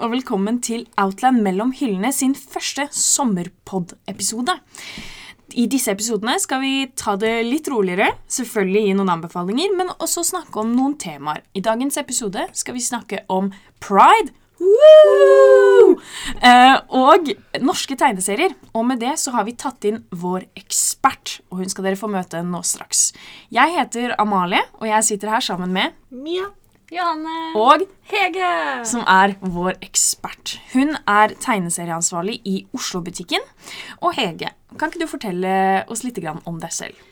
og velkommen til Outland mellom hyllene sin første sommerpod-episode. I disse episodene skal vi ta det litt roligere, selvfølgelig gi noen anbefalinger, men også snakke om noen temaer. I dagens episode skal vi snakke om pride. Woo! Eh, og norske tegneserier. Og med det så har vi tatt inn vår ekspert, og hun skal dere få møte nå straks. Jeg heter Amalie, og jeg sitter her sammen med Mia. Johanne. og Hege. som er vår ekspert. Hun er tegneserieansvarlig i Oslo-butikken. Og Hege, kan ikke du fortelle oss litt om deg selv?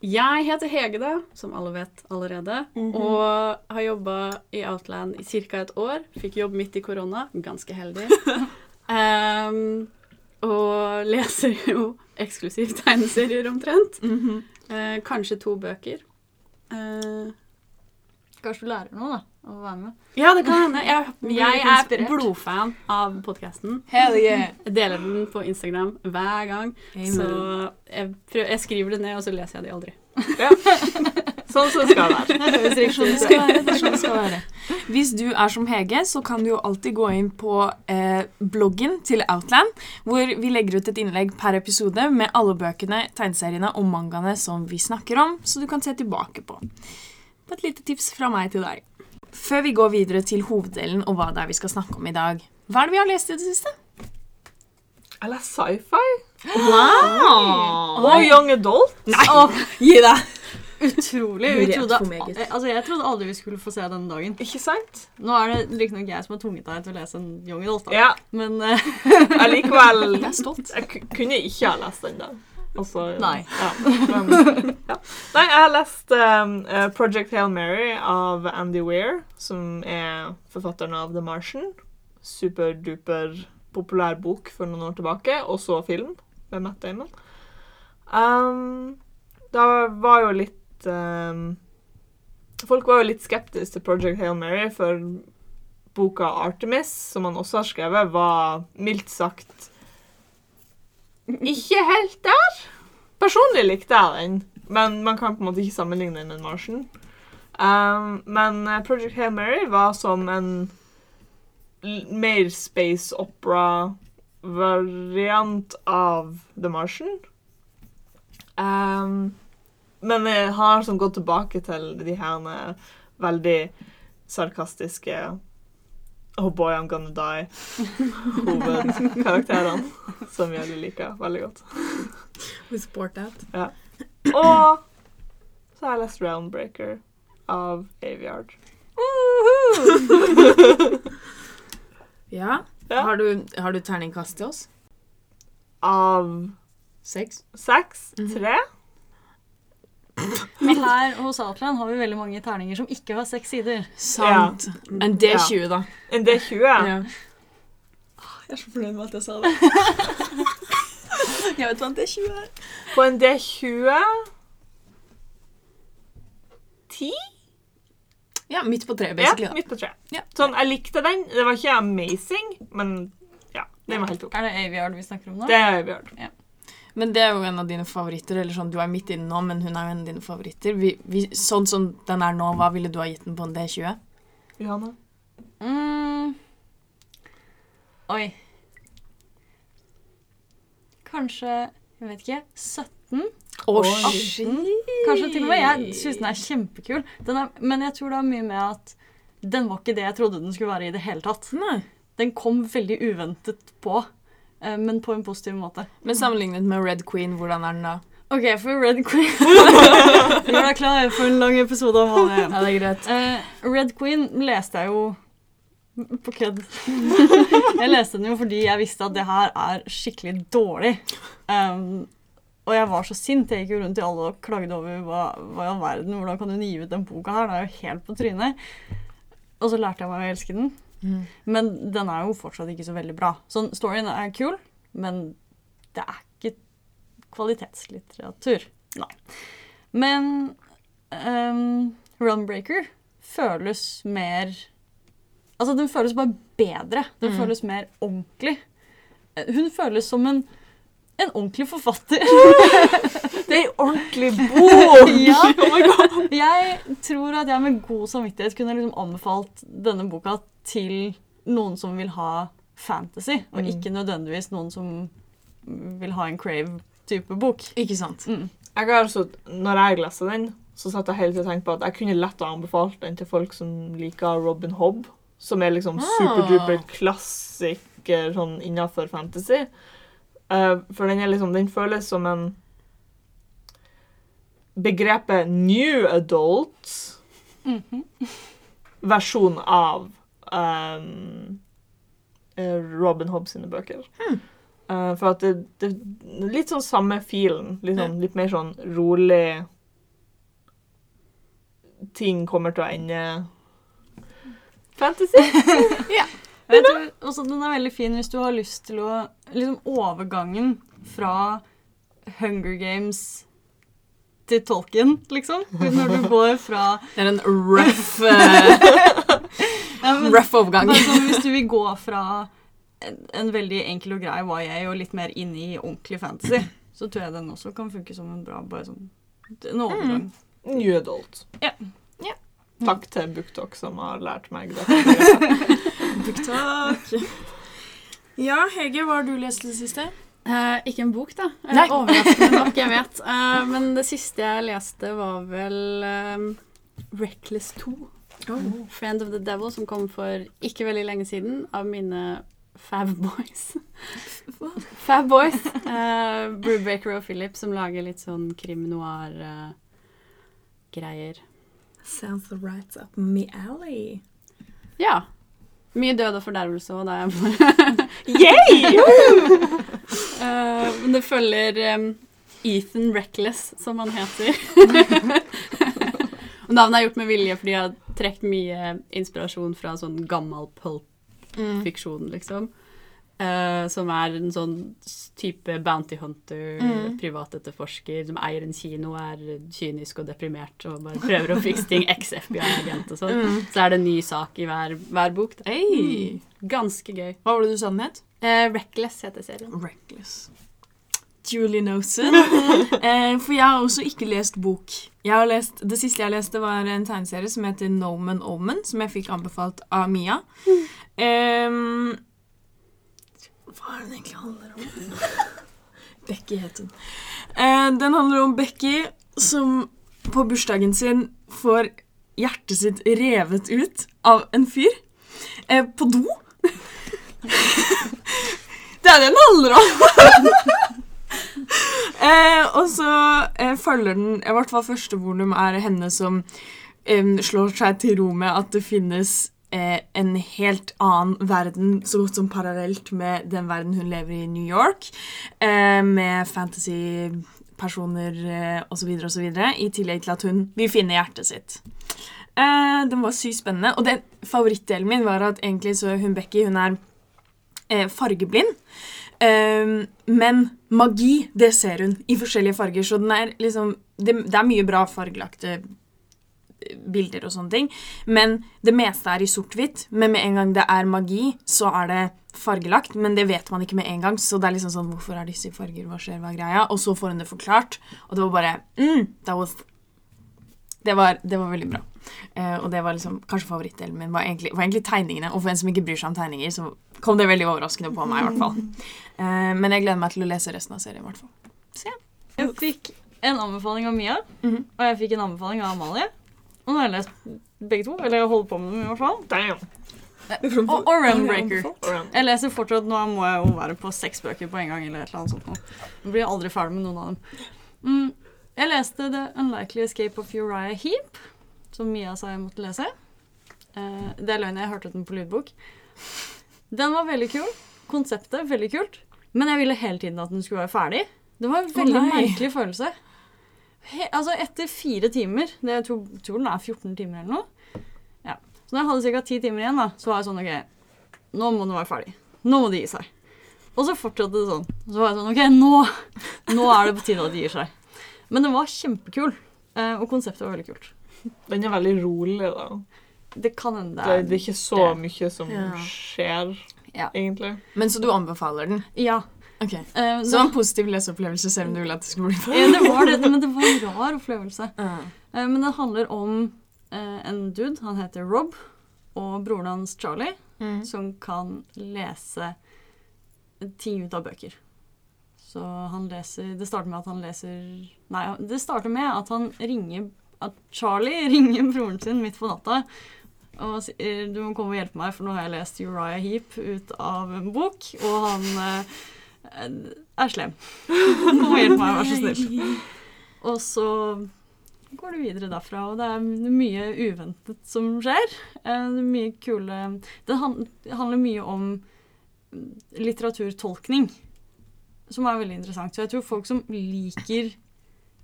Jeg heter Hege, da, som alle vet allerede. Og har jobba i Outland i ca. et år. Fikk jobb midt i korona. Ganske heldig. um, og leser jo eksklusivt tegneserier omtrent. Eh, kanskje to bøker. Eh, Kanskje du lærer noe, da, av å være med. ja, det kan hende. Jeg, jeg er blodfan av podkasten. Yeah. Jeg deler den på Instagram hver gang. Så jeg, prøver, jeg skriver det ned, og så leser jeg det aldri. Sånn som det skal være. Sånn det skal være, det sånn det skal være. Hvis du er som Hege, så kan du jo alltid gå inn på eh, bloggen til Outland, hvor vi legger ut et innlegg per episode med alle bøkene, tegneseriene og mangaene som vi snakker om, så du kan se tilbake på. Er et lite tips fra meg til deg. Før vi går videre til hoveddelen og hva det er vi skal snakke om i dag, hva er det vi har lest i det siste? Jeg leser sci-fi. Wow! Og young adult. Nei, Gi deg! Utrolig. Vi trodde, altså, jeg trodde aldri vi skulle få se den dagen. Ikke sant? Nå er det riktignok jeg som har tvunget deg til å lese en Young Adult. da. Ja. Men uh, allikevel likevel Jeg er stolt. Jeg kunne ikke ha lest den, da. Altså, Nei. Ja, men, ja. Nei, jeg har lest um, eh, Project Hail Mary av Andy Weir, som er forfatteren av The Martian. Superduper populær bok for noen år tilbake, og så film med Matt Damon. Um, det var jo litt um, Folk var jo litt skeptiske til Project Hail Mary, for boka Artemis, som han også har skrevet, var mildt sagt ikke helt der. Personlig likte jeg den, men man kan på en måte ikke sammenligne den med Martian. Um, men eh, Project Hail Mary var som en mer space opera-variant av The Martian. Um, men jeg har sånn gått tilbake til de her veldig sarkastiske Oh boy, I'm gonna die hovedkarakterene, som alle liker veldig godt. We support that. Og så har jeg lest Roundbreaker av Aviard. Ja. Ja. Har, du, har du terningkast til oss? Av Seks? seks, Mhm. tre. Men her hos Outland har vi veldig mange terninger som ikke har seks sider. Sant. En D20, da. En D20. Ja. Jeg er så fornøyd med at jeg sa det. jeg vet hva en D20 er. På en D20 Ti? ja, midt på treet, basically. Ja, midt på tre. Ja. Sånn, jeg likte den. Det var ikke amazing, men ja, den var helt ok. Er det Aviard vi snakker om nå? Det er Aviard. Men det er jo en av dine favoritter. eller sånn, Du er midt inne nå, men hun er jo en av dine favoritter. Vi, vi, sånn som den er nå, hva ville du ha gitt den på en D20? Johanne? Mm. Oi. Kanskje Jeg vet ikke. 17? Å, Oi. Kanskje til og med. Jeg syns den er kjempekul. Den er, men jeg tror det har mye med at den var ikke det jeg trodde den skulle være i det hele tatt. Nei. Den kom veldig uventet på, men på en positiv måte. Men sammenlignet med Red Queen, hvordan er den da? OK, for Red Queen Gjør deg klar for en lang episode av Halv igjen. Ja, det er greit. Uh, Red Queen leste jeg jo på kødd. jeg leste den jo fordi jeg visste at det her er skikkelig dårlig. Um, og jeg var så sint. Jeg gikk jo rundt i alle og klagde over hva, hva i all verden, hvordan kan hun gi ut den boka her? Det er jo helt på trynet. Og så lærte jeg meg å elske den. Mm. Men den er jo fortsatt ikke så veldig bra. Så storyen er kul, men det er ikke kvalitetslitteratur. Nei. Men um, Runbreaker føles mer Altså, den føles bare bedre. Den Mm. føles mer ordentlig. Eh, Hun føles som en, en ordentlig forfatter. Det er en ordentlig bok! ja. Oh. Jeg tror at jeg med god samvittighet kunne liksom anbefalt denne boka til noen som vil ha fantasy, og Mm. ikke nødvendigvis noen som vil ha en crave-type bok. Ikke sant? Mm. Jeg har altså, når jeg leste den, så satt jeg hele tiden og tenkte på at jeg kunne lett ha anbefalt den til folk som liker Robin Hobb, som er liksom Ah. superduper klassiker sånn innenfor fantasy. Uh, for den liksom, den føles som en begrepet new adult Mhm. versjon av eh, Robin Hobbs sine bøker. Eh, for at det, det litt sånn samme filen. Litt, sånn, litt mer sånn rolig Ting kommer til å ende Fantasy. Jeg tror også den er veldig fin hvis du har lyst til å Liksom overgangen fra Hunger Games til tolken, liksom. Når du går fra Det er en rough, røff ja, men, rough overgang. sånn, Hvis du vil gå fra en, en veldig enkel og grei YA og litt mer inn i ordentlig fantasy, så tror jeg den også kan funke som en bra bare sånn, en overgang. New adult. Ja. Ja. Takk til BookTok som har lært meg det. BookTok. Ja, Hege, hva har du lest i det siste? Eh, ikke en bok, da. Eh, Nei. Overraskende nok, jeg vet. Eh, men det siste jeg leste, var vel eh, Reckless 2. Friend of the Devil, som kom for ikke veldig lenge siden, av mine Fab Boys. Fab Boys. Uh, Brubaker og Philip, som lager litt sånn krim-noir-greier. Sounds right up me alley. ja. Mye død og fordervelse òg, da jeg bare Eh, men det følger um, Ethan Reckless, som han heter. og navnet er gjort med vilje fordi jeg har trukket mye inspirasjon fra sånn gammel pulp-fiksjon, liksom. Eh, som er en sånn type bounty hunter, Mm. privatetterforsker, som eier en kino, er kynisk og deprimert og bare prøver å fikse ting, eks-FBI-agent og sånn. Mm. Så er det en ny sak i hver, hver bok. Hey. Ganske gøy. Hva var det du sa den het? Uh, Reckless heter serien. Reckless. Julie Nosen. uh, for jeg har også ikke lest bok. Lest, det siste jeg leste, var en tegneserie som heter Noman Omen, som jeg fikk anbefalt av Mia. Em, hva er den egentlig handler om? Becky het hun. Eh, den handler om Becky som på bursdagen sin får hjertet sitt revet ut av en fyr. Eh, på do. det er det den handler om. eh, og så eh, følger den I hvert fall første volum er henne som em, slår seg til ro med at det finnes eh, en helt annen verden, så godt som parallelt med den verden hun lever i i New York, eh, med eh, osv., osv., i tillegg til at hun vil finne hjertet sitt. Eh, den var sykt spennende. Og det, favorittdelen min var at egentlig så hun Becky hun er eh, fargeblind. Eh, men magi, det ser hun i forskjellige farger. Så den er liksom Det, det er mye bra fargelagte bilder og sånne ting. Men det meste er i sort-hvitt. Men med en gang det er magi, så er det fargelagt. Men det vet man ikke med en gang. Så det er liksom sånn Hvorfor er disse i farger? Hva skjer? Hva er greia? Og så får hun det forklart. Og det var bare mm, was, det, var, det var veldig bra. Eh, og det var liksom kanskje favorittdelen min. Var egentlig, var egentlig tegningene. Og for en som ikke bryr seg om tegninger, så kom det veldig overraskende på meg. i hvert fall. Eh, men jeg gleder meg til å lese resten av serien. i hvert fall. Jeg fikk en anbefaling av Mia, Mhm. og jeg fikk en anbefaling av Amalie. Og nå har jeg lest begge to, eller jeg holder på med dem i hvert fall. Damn. Og, og. Alright. Jeg leser fortsatt, nå må jeg jo være på seks bøker på en gang. eller et eller annet sånt. nå. Nå blir jeg aldri ferdig med noen av dem. Mm, jeg leste The Unlikely Escape of Uriah Heap, som Mia sa jeg måtte lese. Uh, det er løgn, jeg hørte den på lydbok. Den var veldig kul. Konseptet veldig kult. Men jeg ville hele tiden at den skulle være ferdig. Det var en veldig oh, merkelig følelse. He, altså Etter fire timer det, Jeg tror, tror den er 14 timer eller noe. Ja. Så da jeg hadde ca. ti timer igjen, da, så var jeg sånn OK, nå må den være ferdig. Nå må de gi seg. Og så fortsatte det sånn. Så var jeg sånn OK, nå, nå er det på tide at de gir seg. Men den var kjempekul. eh, Og konseptet var veldig kult. Den er veldig rolig, da. Det kan hende Det, er det er er ikke så det. mye som Ja. skjer, Ja. egentlig. Men så du anbefaler den? Ja. Ok. eh, Så det var en positiv leseopplevelse, selv om du ville at det skulle bli Ja, det var det, men det var en rar opplevelse. Uh. Uh, Men det handler om eh, en dude, han heter Rob, og broren hans Charlie, Mm. som kan lese ting ut av bøker. Så han leser Det starter med at han leser Nei, det starter med at han ringer At Charlie ringer broren sin midt på natta og sier du må komme og hjelpe meg, for nå har jeg lest Uriah Heap ut av en bok, og han er slem. Kom og hjelp meg, vær så snill. Og så går du videre derfra, og det er mye uventet som skjer. Eh, Det er mye kule Det handler mye om litteraturtolkning, som er veldig interessant. Så jeg tror folk som liker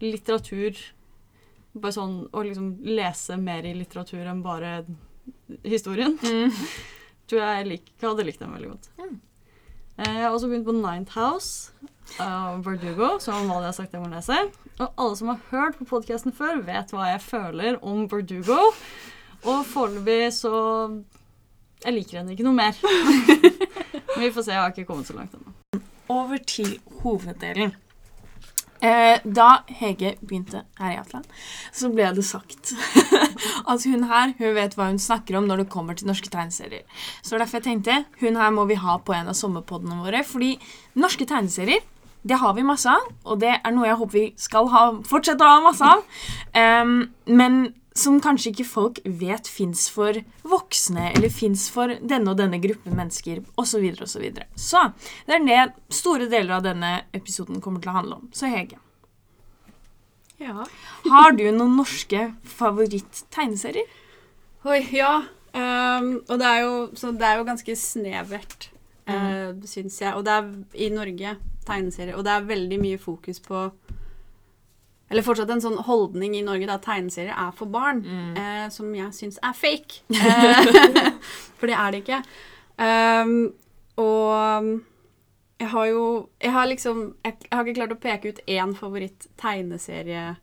litteratur bare sånn Å liksom lese mer i litteratur enn bare historien, Mm. tror jeg hadde likt den veldig godt. Mm. Eh, Jeg har også begynt på Ninth House av Verdugo, som Amalie har sagt jeg må lese. Og alle som har hørt på podkasten før, vet hva jeg føler om Verdugo. Og foreløpig så Jeg liker henne ikke noe mer. Men vi får se, jeg har ikke kommet så langt ennå. Over til hoveddelen. Eh, da Hege begynte her i Atlan, så ble det sagt at hun her hun vet hva hun snakker om når det kommer til norske tegneserier. Så derfor jeg tenkte hun her må vi ha på en av sommerpoddene våre. Fordi norske tegneserier det har vi masse av, og det er noe jeg håper vi skal ha, fortsette å ha masse av. Em, men som kanskje ikke folk vet fins for voksne, eller fins for denne og denne gruppen mennesker, osv. osv. Så, videre. så det er det store deler av denne episoden kommer til å handle om. Så Hege, Ja. har du noen norske favoritt-tegneserier? Oi, ja. Um, og det er, jo, så det er jo ganske snevert, uh, syns jeg. Og det er i Norge tegneserier. Og det er veldig mye fokus på Eller fortsatt en sånn holdning i Norge da tegneserier er for barn, eh, som jeg syns er fake. Eh, for det er det ikke. Um, og jeg har jo Jeg har liksom Jeg, jeg har ikke klart å peke ut én favoritt-tegneserie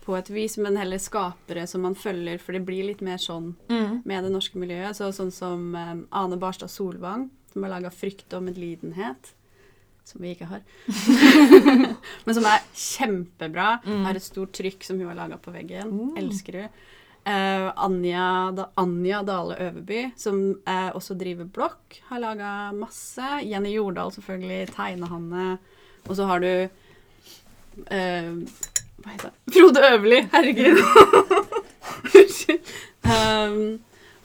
på et vis, men heller skapere som man følger, for det blir litt mer sånn med det norske miljøet. Så, sånn som um, Ane Barstad Solvang, som har laga 'Frykt og medlidenhet', som vi ikke har. Men som er kjempebra. Har et stort trykk som hun har laga på veggen. Mm. Elsker hun. Uh, Anja, da, Anja Dale Øverby, som uh, også driver blokk, har laga masse. Jenny Jordal, selvfølgelig. Tegnehanne. Og så har du uh, Hva heter det? Frode Øverli. Herregud. Unnskyld. um,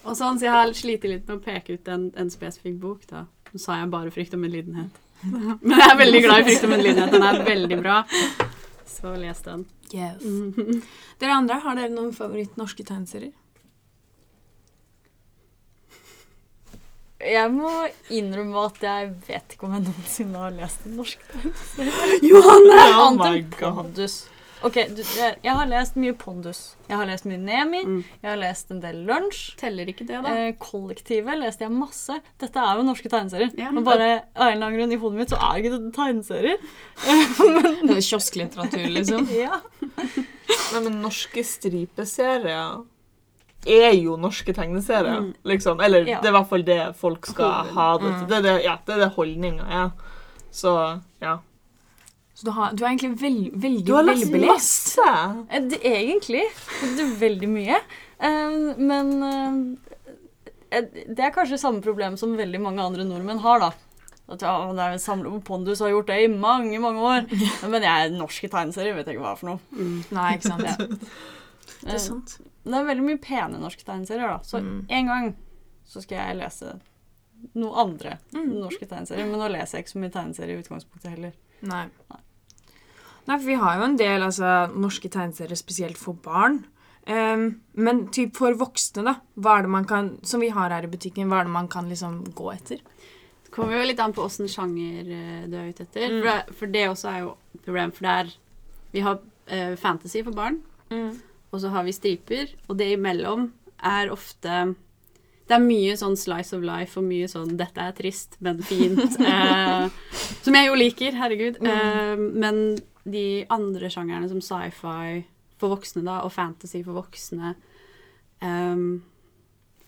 og sånn, så jeg har slitt litt med å peke ut en, en spesifikk bok. da. Nå sa jeg bare 'Frykt og medlidenhet'. Men jeg er veldig glad i 'Frykt og medlidenhet'. Den er veldig bra. Så les den. Yes. Dere andre, har dere noen favoritt-norske tegneserier? Jeg må innrømme at jeg vet ikke om jeg noensinne har lest en norsk Johanne! Oh god. Pondus. Ok, du, jeg, jeg har lest mye Pondus. Jeg har lest mye Nemi. Mm. Jeg har lest en del Lunsj. Teller ikke det, da? Eh, kollektivet leste jeg masse. Dette er jo norske tegneserier. Ja. Men bare av en eller annen grunn i hodet mitt så er ikke det tegneserier. Det er Kiosklitteratur, liksom. Ja. Nei, men norske stripeserier er jo norske tegneserier, Mm. liksom. Eller Ja. det er i hvert fall det folk skal Hoved. ha det til. Mm. Det er det, ja, det er det holdninga er. Så ja. Så du, har, du er egentlig veld, veldig Du har lest velbelest. masse! Eh, Det, egentlig. Det er veldig mye. Eh, men eh, det er kanskje samme problem som veldig mange andre nordmenn har, da. At ja, det er samle på Pondus har gjort det i mange, mange år. Men jeg er norske tegneserier vet jeg ikke hva for noe. Mm. Nei, ikke sant. Ja. Det er sant. Det er veldig mye pene norske tegneserier, da. Så Mm. en gang så skal jeg lese noe andre Mm. norske tegneserier. Men nå leser jeg ikke så mye tegneserier i utgangspunktet heller. Nei. Nei, for vi har jo en del altså, norske tegneserier spesielt for barn. Um, men typ for voksne, da. Hva er det man kan, som vi har her i butikken, hva er det man kan liksom gå etter? Det kommer jo litt an på åssen sjanger eh, du er ute etter. Mm. For, det, for det også er jo et problem, for det er Vi har uh, fantasy for barn, og så har vi striper, og det imellom er ofte det er mye sånn slice of life og mye sånn 'dette er trist, men fint'. eh, som jeg jo liker, herregud. Eh, men de andre sjangerne som sci-fi for voksne da, og fantasy for voksne um,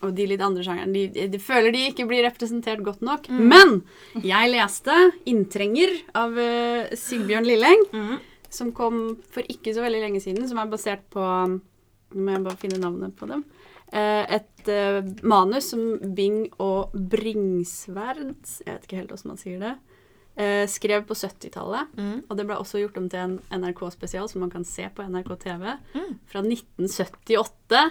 og de litt andre sjangerne, de, de føler de ikke blir representert godt nok. Men jeg leste 'Inntrenger' av uh, Sigbjørn Lilleng mm. som kom for ikke så veldig lenge siden, som er basert på Nå må jeg bare finne navnet på dem. Uh, et uh, manus som Bing og Bringsverd, jeg vet ikke helt hvordan man sier det, eh, skrev på 70-tallet. Mm. Og det ble også gjort om til en NRK-spesial som man kan se på NRK TV, Mm. fra 1978.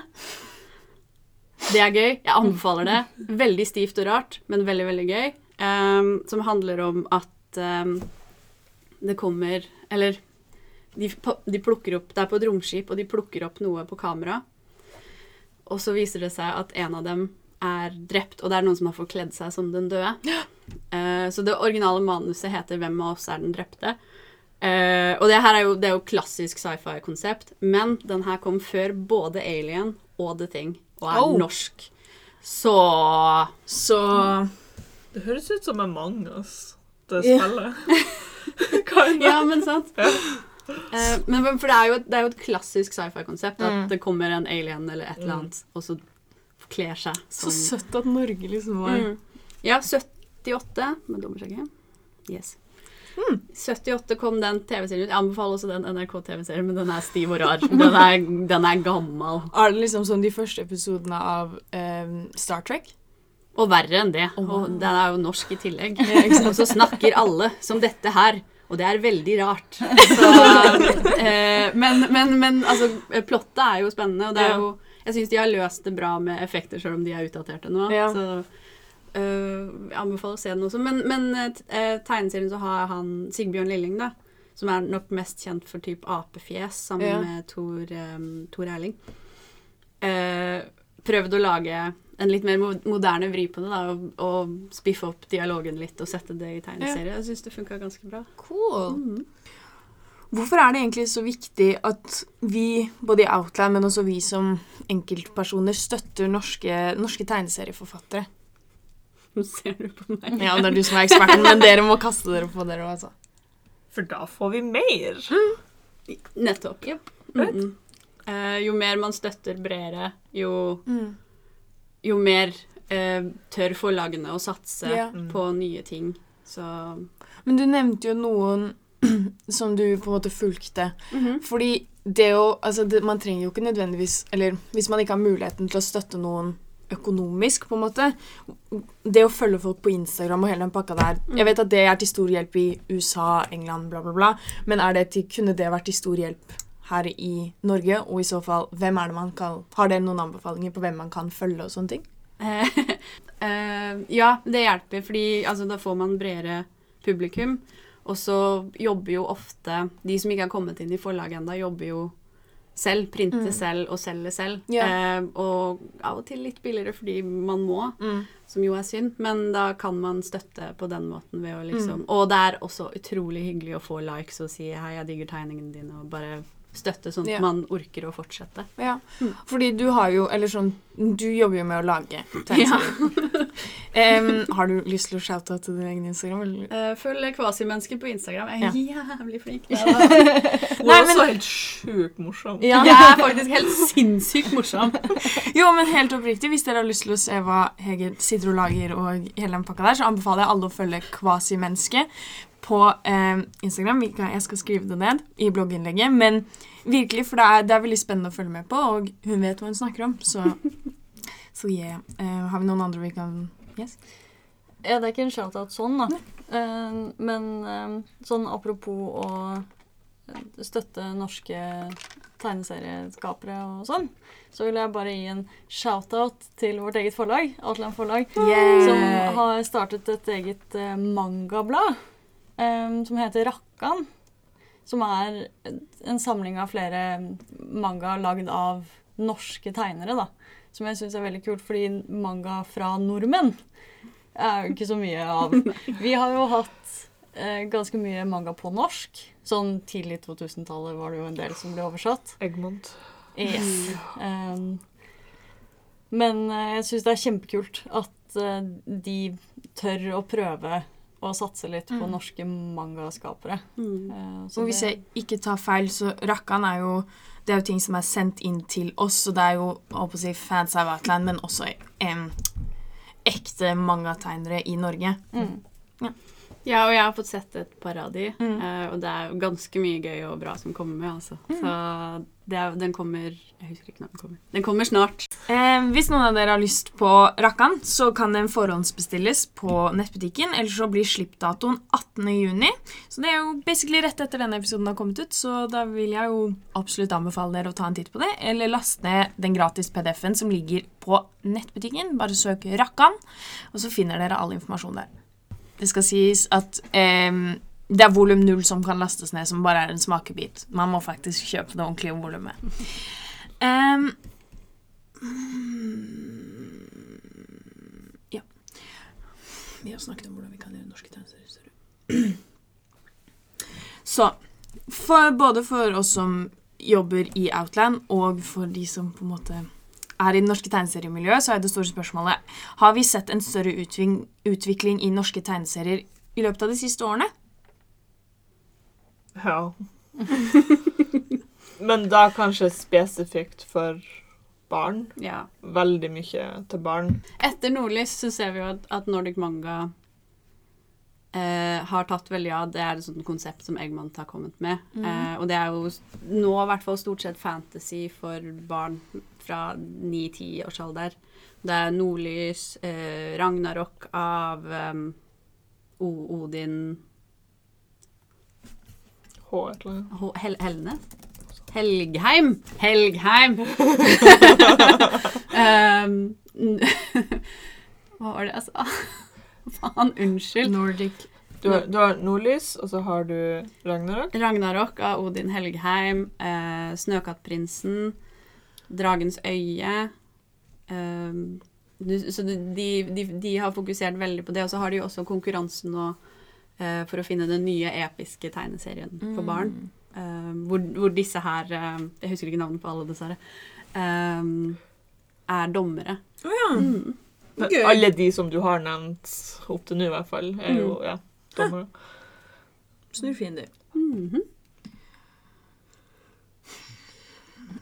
Det er gøy. Jeg anbefaler det. Veldig stivt og rart, men veldig, veldig gøy. Ehm, som handler om at ehm, det kommer Eller de, de plukker opp Det er på et romskip, og de plukker opp noe på kamera. Og så viser det seg at en av dem er drept, og det er noen som har forkledd seg som den døde. Uh, så det originale manuset heter 'Hvem av oss er den drepte'? Uh, og det her er jo, det er jo klassisk sci-fi-konsept, men den her kom før både Alien og The Thing, og er Oh. norsk. Så Så Det høres ut som Among us, det spillet. Yeah. Ja, men sant? Ja. men men for det er jo, et- det er jo et klassisk sci-fi-konsept at Mm. det kommer en alien eller et eller annet, og så kler seg Så søtt at Norge liksom var Mm. Ja, 78 med dommersjekke. Yes. Mm. 78 kom den TV-serien ut. Jeg anbefaler også den NRK-TV-serien, men den er stiv og rar. Den er, den er gammel. Er det liksom som de første episodene av um, Star Trek? Og verre enn det. Å, Og den er jo norsk i tillegg. Og så snakker alle som dette her. Og det er veldig rart. Så, eh, men, men, men altså, plottet er jo spennende, og det er jo Jeg syns de har løst det bra med effekter, selv om de er utdaterte nå. Ja. Så øh, jeg anbefaler å se den også. Men, men eh, tegneserien så har han Sigbjørn Lilling, da. Som er nok mest kjent for type apefjes, sammen Ja. med Tor, um, Tor Erling. Uh, prøvd å lage en litt mer moderne vri på det, da, og, og spiffe opp dialogen litt og sette det i tegneserie. Jeg syns det funka ganske bra. Cool. Mhm. Hvorfor er det egentlig så viktig at vi, både i Outland, men også vi som enkeltpersoner, støtter norske, norske tegneserieforfattere? Nå ser du på meg. Ja, det er du som er eksperten, men dere må kaste dere på dere også. For da får vi mer. Nettopp. Mhm. Eh, jo mer man støtter bredere, jo, Mm. jo mer uh, tør forlagene å satse yeah. på nye ting. Så Men du nevnte jo noen som du på en måte fulgte. Mhm. Fordi det å Altså, det, man trenger jo ikke nødvendigvis Eller hvis man ikke har muligheten til å støtte noen økonomisk, på en måte Det å følge folk på Instagram og hele den pakka der Jeg vet at det er til stor hjelp i USA, England, bla, bla, bla, men er det til, kunne det vært til stor hjelp her i Norge? Og i så fall, hvem er det man kan Har dere noen anbefalinger på hvem man kan følge og sånne ting? Eh, ja, det hjelper, fordi altså, da får man bredere publikum. Og så jobber jo ofte De som ikke har kommet inn i forlaget ennå, jobber jo selv. Printer Mm. selv og selger selv. Ja. Eh, og av og til litt billigere fordi man må, som jo er synd. Men da kan man støtte på den måten ved å liksom Mm. Og det er også utrolig hyggelig å få likes og si 'hei, jeg digger tegningene dine', og bare støtte sånn at Ja. man orker å fortsette. Ja, fordi du har jo Eller sånn Du jobber jo med å lage tegneserier. Em, har du lyst til å shoute til din egen Instagram? Eller? Uh, følg Kvasimennesker på Instagram. Jeg er jævlig flink. Hun er også helt sjukt morsom. Ja. Jeg er faktisk helt sinnssykt morsom. Jo, men helt oppriktig, hvis dere har lyst til å se hva Hege sitter og lager, og hele den pakka der, så anbefaler jeg alle å følge Kvasimenneske på eh, Instagram. Jeg skal skrive det ned i blogginnlegget. Men virkelig, for det er, det er veldig spennende å følge med på, og hun vet hva hun snakker om. Så, så yeah. Eh, har vi noen andre vi kan Yes? Ja, det er ikke en shout-out sånn, da. Eh, men eh, sånn apropos å støtte norske tegneserieskapere og sånn, så vil jeg bare gi en shout-out til vårt eget forlag, Outland Forlag, som har startet et eget eh, mangablad eh, som heter Rakkan. Som er en samling av flere manga lagd av norske tegnere, da. Som jeg syns er veldig kult, fordi manga fra nordmenn er jo ikke så mye av. Vi har jo hatt eh, ganske mye manga på norsk. Sånn tidlig 2000-tallet var det jo en del som ble oversatt. Egmont. Yes. Um, men eh, jeg syns det er kjempekult at eh, de tør å prøve å satse litt på Mm. norske mangaskapere. Mm. Eh, Og hvis jeg ikke tar feil, så Rakkan er jo det er jo ting som er sendt inn til oss, og det er jo jeg holdt på å si, fans av Outland, men også um, ekte mangategnere i Norge. mm. Ja, og jeg har fått sett et par av de, Mm. eh, og det er jo ganske mye gøy og bra som kommer med, altså. Så det er, den kommer Jeg husker ikke når den kommer. Den kommer snart. Eh, hvis noen av dere har lyst på Rakkan, så kan den forhåndsbestilles på nettbutikken. Eller så blir slippdatoen 18.6. Så det er jo basically rett etter denne episoden har kommet ut. Så da vil jeg jo absolutt anbefale dere å ta en titt på det. Eller laste ned den gratis PDF-en som ligger på nettbutikken. Bare søk Rakkan, og så finner dere all informasjon der. Det skal sies at ehm, det er volum null som kan lastes ned, som bare er en smakebit. Man må faktisk kjøpe det ordentlige volumet. Um, ja. Vi har snakket om hvordan vi kan gjøre norske tegneserier. Så for, både for oss som jobber i Outland, og for de som på en måte er i det norske tegneseriemiljøet, så er det store spørsmålet Har vi sett en større utvikling i norske tegneserier i løpet av de siste årene? Ja. Men da kanskje spesifikt for barn. Ja. Veldig mye til barn. Etter Nordlys så ser vi jo at, at Nordic Manga eh, har tatt veldig av. Det er et sånt konsept som Eggmont har kommet med. Eh, og det er jo nå i hvert fall stort sett fantasy for barn fra 9-10 års alder. Det er Nordlys, eh, Ragnarok av um, Odin H et eller annet. Hel Helne? Helgheim! Helgheim! um, hva var det jeg sa? Faen, unnskyld. Nordic Du har, du har Nordlys, og så har du Ragnarok. Ragnarok av Odin Helgheim. Eh, Snøkattprinsen. Dragens øye. Eh, du, så de, de, de har fokusert veldig på det. Og så har de jo også konkurransen og eh, for å finne den nye episke tegneserien for barn. Eh, hvor, hvor disse her eh, Jeg husker ikke navnet på alle, dessverre. eh, er dommere. Å ja. Mm. Gøy. alle de som du har nevnt opp til nå, i hvert fall, er jo ja, dommere. Snu Mm -hmm.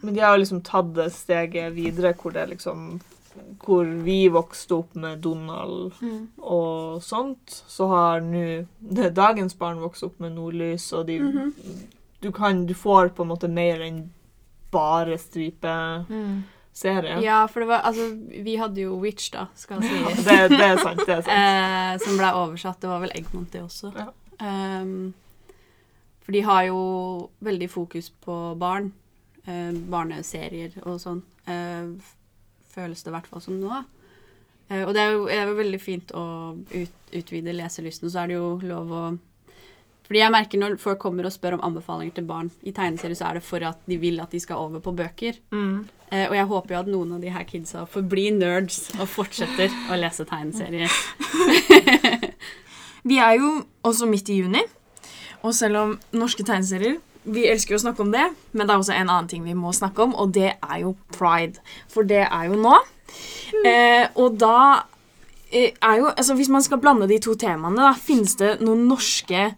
Men de har liksom tatt det steget videre hvor det liksom Hvor vi vokste opp med Donald og sånt, så har nå dagens barn vokst opp med Nordlys, og de du, kan, du får på en måte mer enn bare stripeserie. Ja, for det var Altså, vi hadde jo Witch, da, skal sies. Det, det er sant. det er sant. eh, som ble oversatt. Det var vel Eggmont, det også. Ja. Um, for de har jo veldig fokus på barn. eh, barneserier og sånn. eh, føles det i hvert fall som nå. Eh, og det er jo, er jo veldig fint å ut, utvide leselysten, og så er det jo lov å fordi jeg merker Når folk kommer og spør om anbefalinger til barn i tegneserier, så er det for at de vil at de skal over på bøker. Mm. Eh, og jeg håper jo at noen av de her kidsa forblir nerds og fortsetter å lese tegneserier. Vi er jo også midt i juni, og selv om norske tegneserier Vi elsker jo å snakke om det, men det er også en annen ting vi må snakke om, og det er jo pride. For det er jo nå. Eh, og da eh, er jo Altså, hvis man skal blande de to temaene, da finnes det noen norske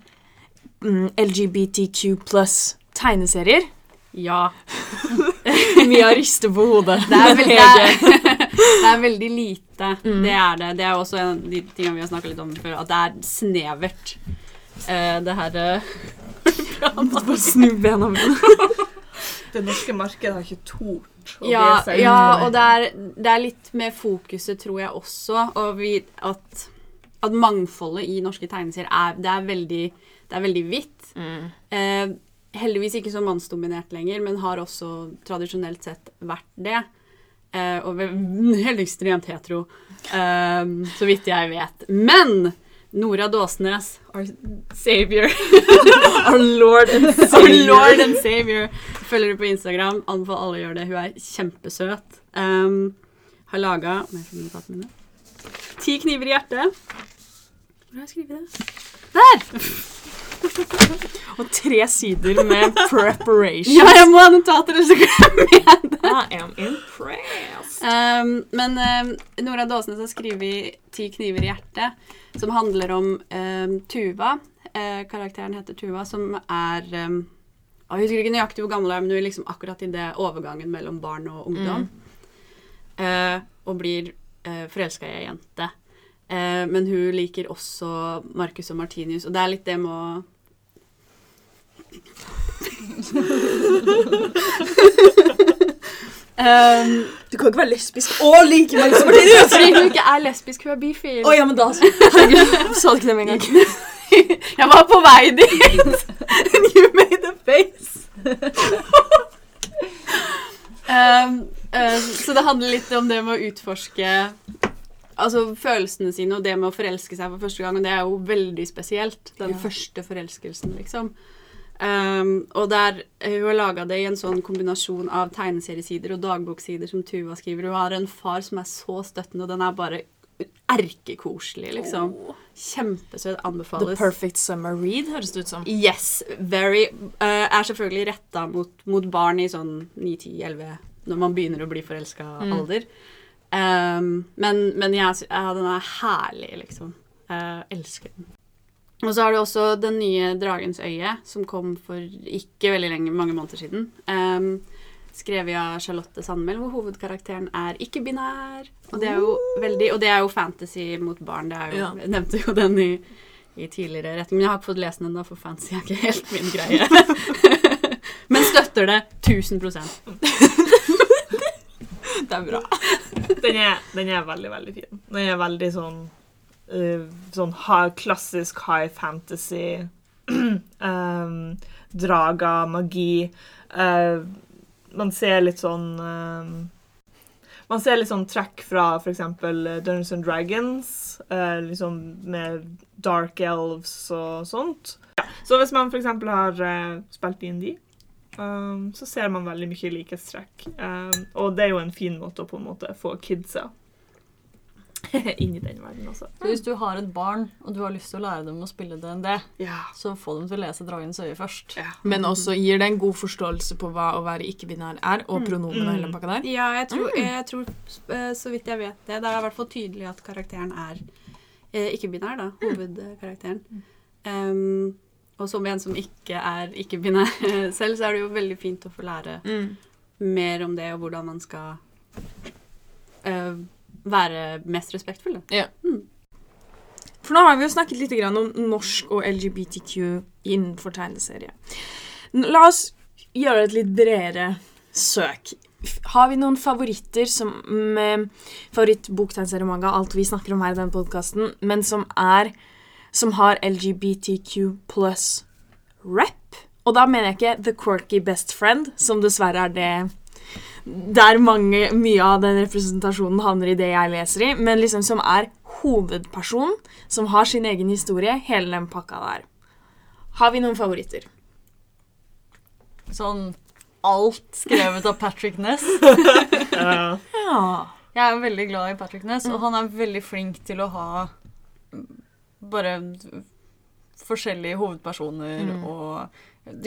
mm, LGBTQ pluss tegneserier. Ja. Mia rister på hodet. Det er, veldig, det er, det er veldig lite. Det er det. Det er også en av de tingene vi har snakka litt om før, at det er snevert. Uh, det her eh, Bare snu bena mine. Det norske markedet har ikke tort å ja, be seg ja, og det er, det er litt med fokuset, tror jeg også, og vi, at, at mangfoldet i norske tegneserier er, det er veldig, det er veldig hvitt. Eh, heldigvis ikke så mannsdominert lenger, men har også tradisjonelt sett vært det. Eh, og helt ekstremt hetero, eh, så vidt jeg vet. Men Nora Dåsnes, our savior Our lord and Our lord and savior. Følger du på Instagram. Anbefaler alle å gjøre det. Hun er kjempesøt. Um, har laga. Ti kniver i hjertet. Hvor har jeg skrevet det? Der! Og tre sider med preparation. Ja, jeg må ha notater, så glemmer jeg det. I am impressed. Um, men um, Nora Dåsnes har skrevet 'Ti kniver i hjertet', som handler om um, Tuva. Uh, karakteren heter Tuva, som er um, Jeg husker ikke nøyaktig hvor gammel hun er, men hun er liksom akkurat i det overgangen mellom barn og ungdom. Eh, og blir uh, forelska i ei jente. Uh, men hun liker også Marcus og Martinius, og det er litt det med å um, Du kan ikke være lesbisk og like meg som Martinus! Fordi hun ikke er lesbisk, hun er bifil. Å ja, men da Herregud, sa du ikke det med en gang? Jeg var på vei dit! And you made a face. Um, uh, så det handler litt om det med å utforske altså, følelsene sine og det med å forelske seg for første gang. Og det er jo veldig spesielt. Den Ja. første forelskelsen, liksom. Um, og der eh, Hun har laga det i en sånn kombinasjon av tegneseriesider og dagboksider som Tuva skriver. Hun har en far som er så støttende, og den er bare erkekoselig, liksom. Kjempesøt. The perfect summer read, høres det ut som. Yes, very. Uh, er selvfølgelig retta mot, mot barn i sånn 9-10-11, når man begynner å bli forelska Mm. alder. Um, men men jeg, ja, den er herlig, liksom. Uh, elsker den. Og så har du også Den nye Dragens øye, som kom for ikke veldig lenge, mange måneder siden. Um, skrevet av Charlotte Sandmæl, hvor hovedkarakteren er ikke-binær. Og det er jo veldig Og det er jo fantasy mot barn. Det er jo, Ja. Jeg nevnte jo den i, i tidligere retning. Men jeg har ikke fått lest den ennå, for fantasy er ikke helt min greie. men støtter det 1000% Det er bra. Den er, den er veldig, veldig fin. Den er veldig sånn eh, Sånn high, klassisk high fantasy. um, drager, magi. Uh, man ser litt sånn eh, Man ser litt sånn trekk fra f.eks. Dungeons and Dragons, uh, liksom med dark elves og sånt. Ja. Så hvis man f.eks. har uh, spilt DND, Um, så ser man veldig mye likhetstrekk. Um, og det er jo en fin måte å på en måte få kidsa inn i den verden også. Så hvis du har et barn, og du har lyst til å lære dem å spille DND, Ja. så få dem til å lese 'Dragens øye' først. Men også gir det en god forståelse på hva å være ikke-binær er, og pronomen og hele Mm. pakka der. Ja, jeg tror, jeg tror eh, så vidt jeg vet det. Det er i hvert fall tydelig at karakteren er eh, ikke-binær, da. Hovedkarakteren. Um, og som en som ikke er ikke-binær selv, så er det jo veldig fint å få lære Mm. mer om det, og hvordan man skal eh, være mest respektfulle. Ja. Mm. For nå har vi jo snakket litt grann om norsk og LGBTQ innenfor tegneserie. La oss gjøre et litt bredere søk. Har vi noen favoritter som med favorittboktegneserie manga, alt vi snakker om her i denne podkasten, men som er som har LGBTQ pluss rep? Og da mener jeg ikke The Quirky Best Friend, som dessverre er det der mange, mye av den representasjonen havner i det jeg leser i, men liksom som er hovedpersonen, som har sin egen historie, hele den pakka der. Har vi noen favoritter? Sånn alt skrevet av Patrick Ness. Ja. Ja. Jeg er veldig glad i Patrick Ness, og han er veldig flink til å ha mm, bare forskjellige hovedpersoner Mm. og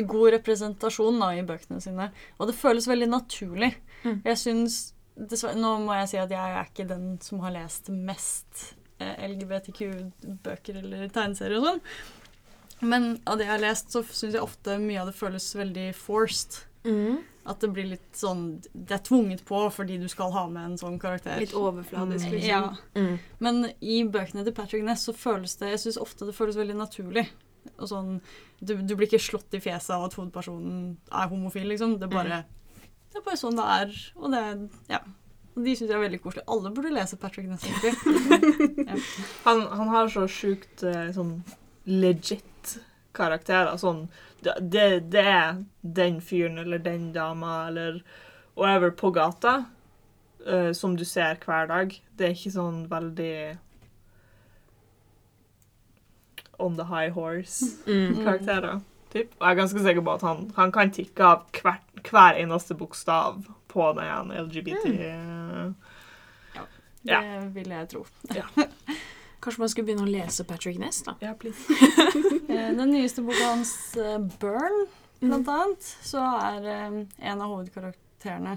god representasjon da, i bøkene sine. Og det føles veldig naturlig. Mm. Jeg syns Nå må jeg si at jeg er ikke den som har lest mest eh, LGBTQ-bøker eller tegneserier og sånn. Men av det jeg har lest, så syns jeg ofte mye av det føles veldig forced. Mm. At det blir litt sånn Det er tvunget på fordi du skal ha med en sånn karakter. Litt overfladisk, Mm. liksom. Ja. Mm. Men i bøkene til Patrick Ness så føles det Jeg syns ofte det føles veldig naturlig. Og sånn, du, du blir ikke slått i fjeset av at hovedpersonen er homofil, liksom. Det er bare, det er bare sånn det er. Og det Ja. De syns jeg er veldig koselig. Alle burde lese Patrick Nesson. ja. Han, han har så sjukt eh, sånn legit karakterer. Sånn det, det, det er den fyren eller den dama eller whatever på gata uh, som du ser hver dag. Det er ikke sånn veldig on the high horse-karakterer. Mm. Typ. Og jeg er ganske sikker på at han, han kan tikke av hver, hver eneste bokstav på den LGBT Ja, Det Ja. vil jeg tro. Kanskje man skulle begynne å lese Patrick Ness, da? Ja, please. Eh, Den nyeste boka hans, eh, 'Burn', blant annet, så er eh, en av hovedkarakterene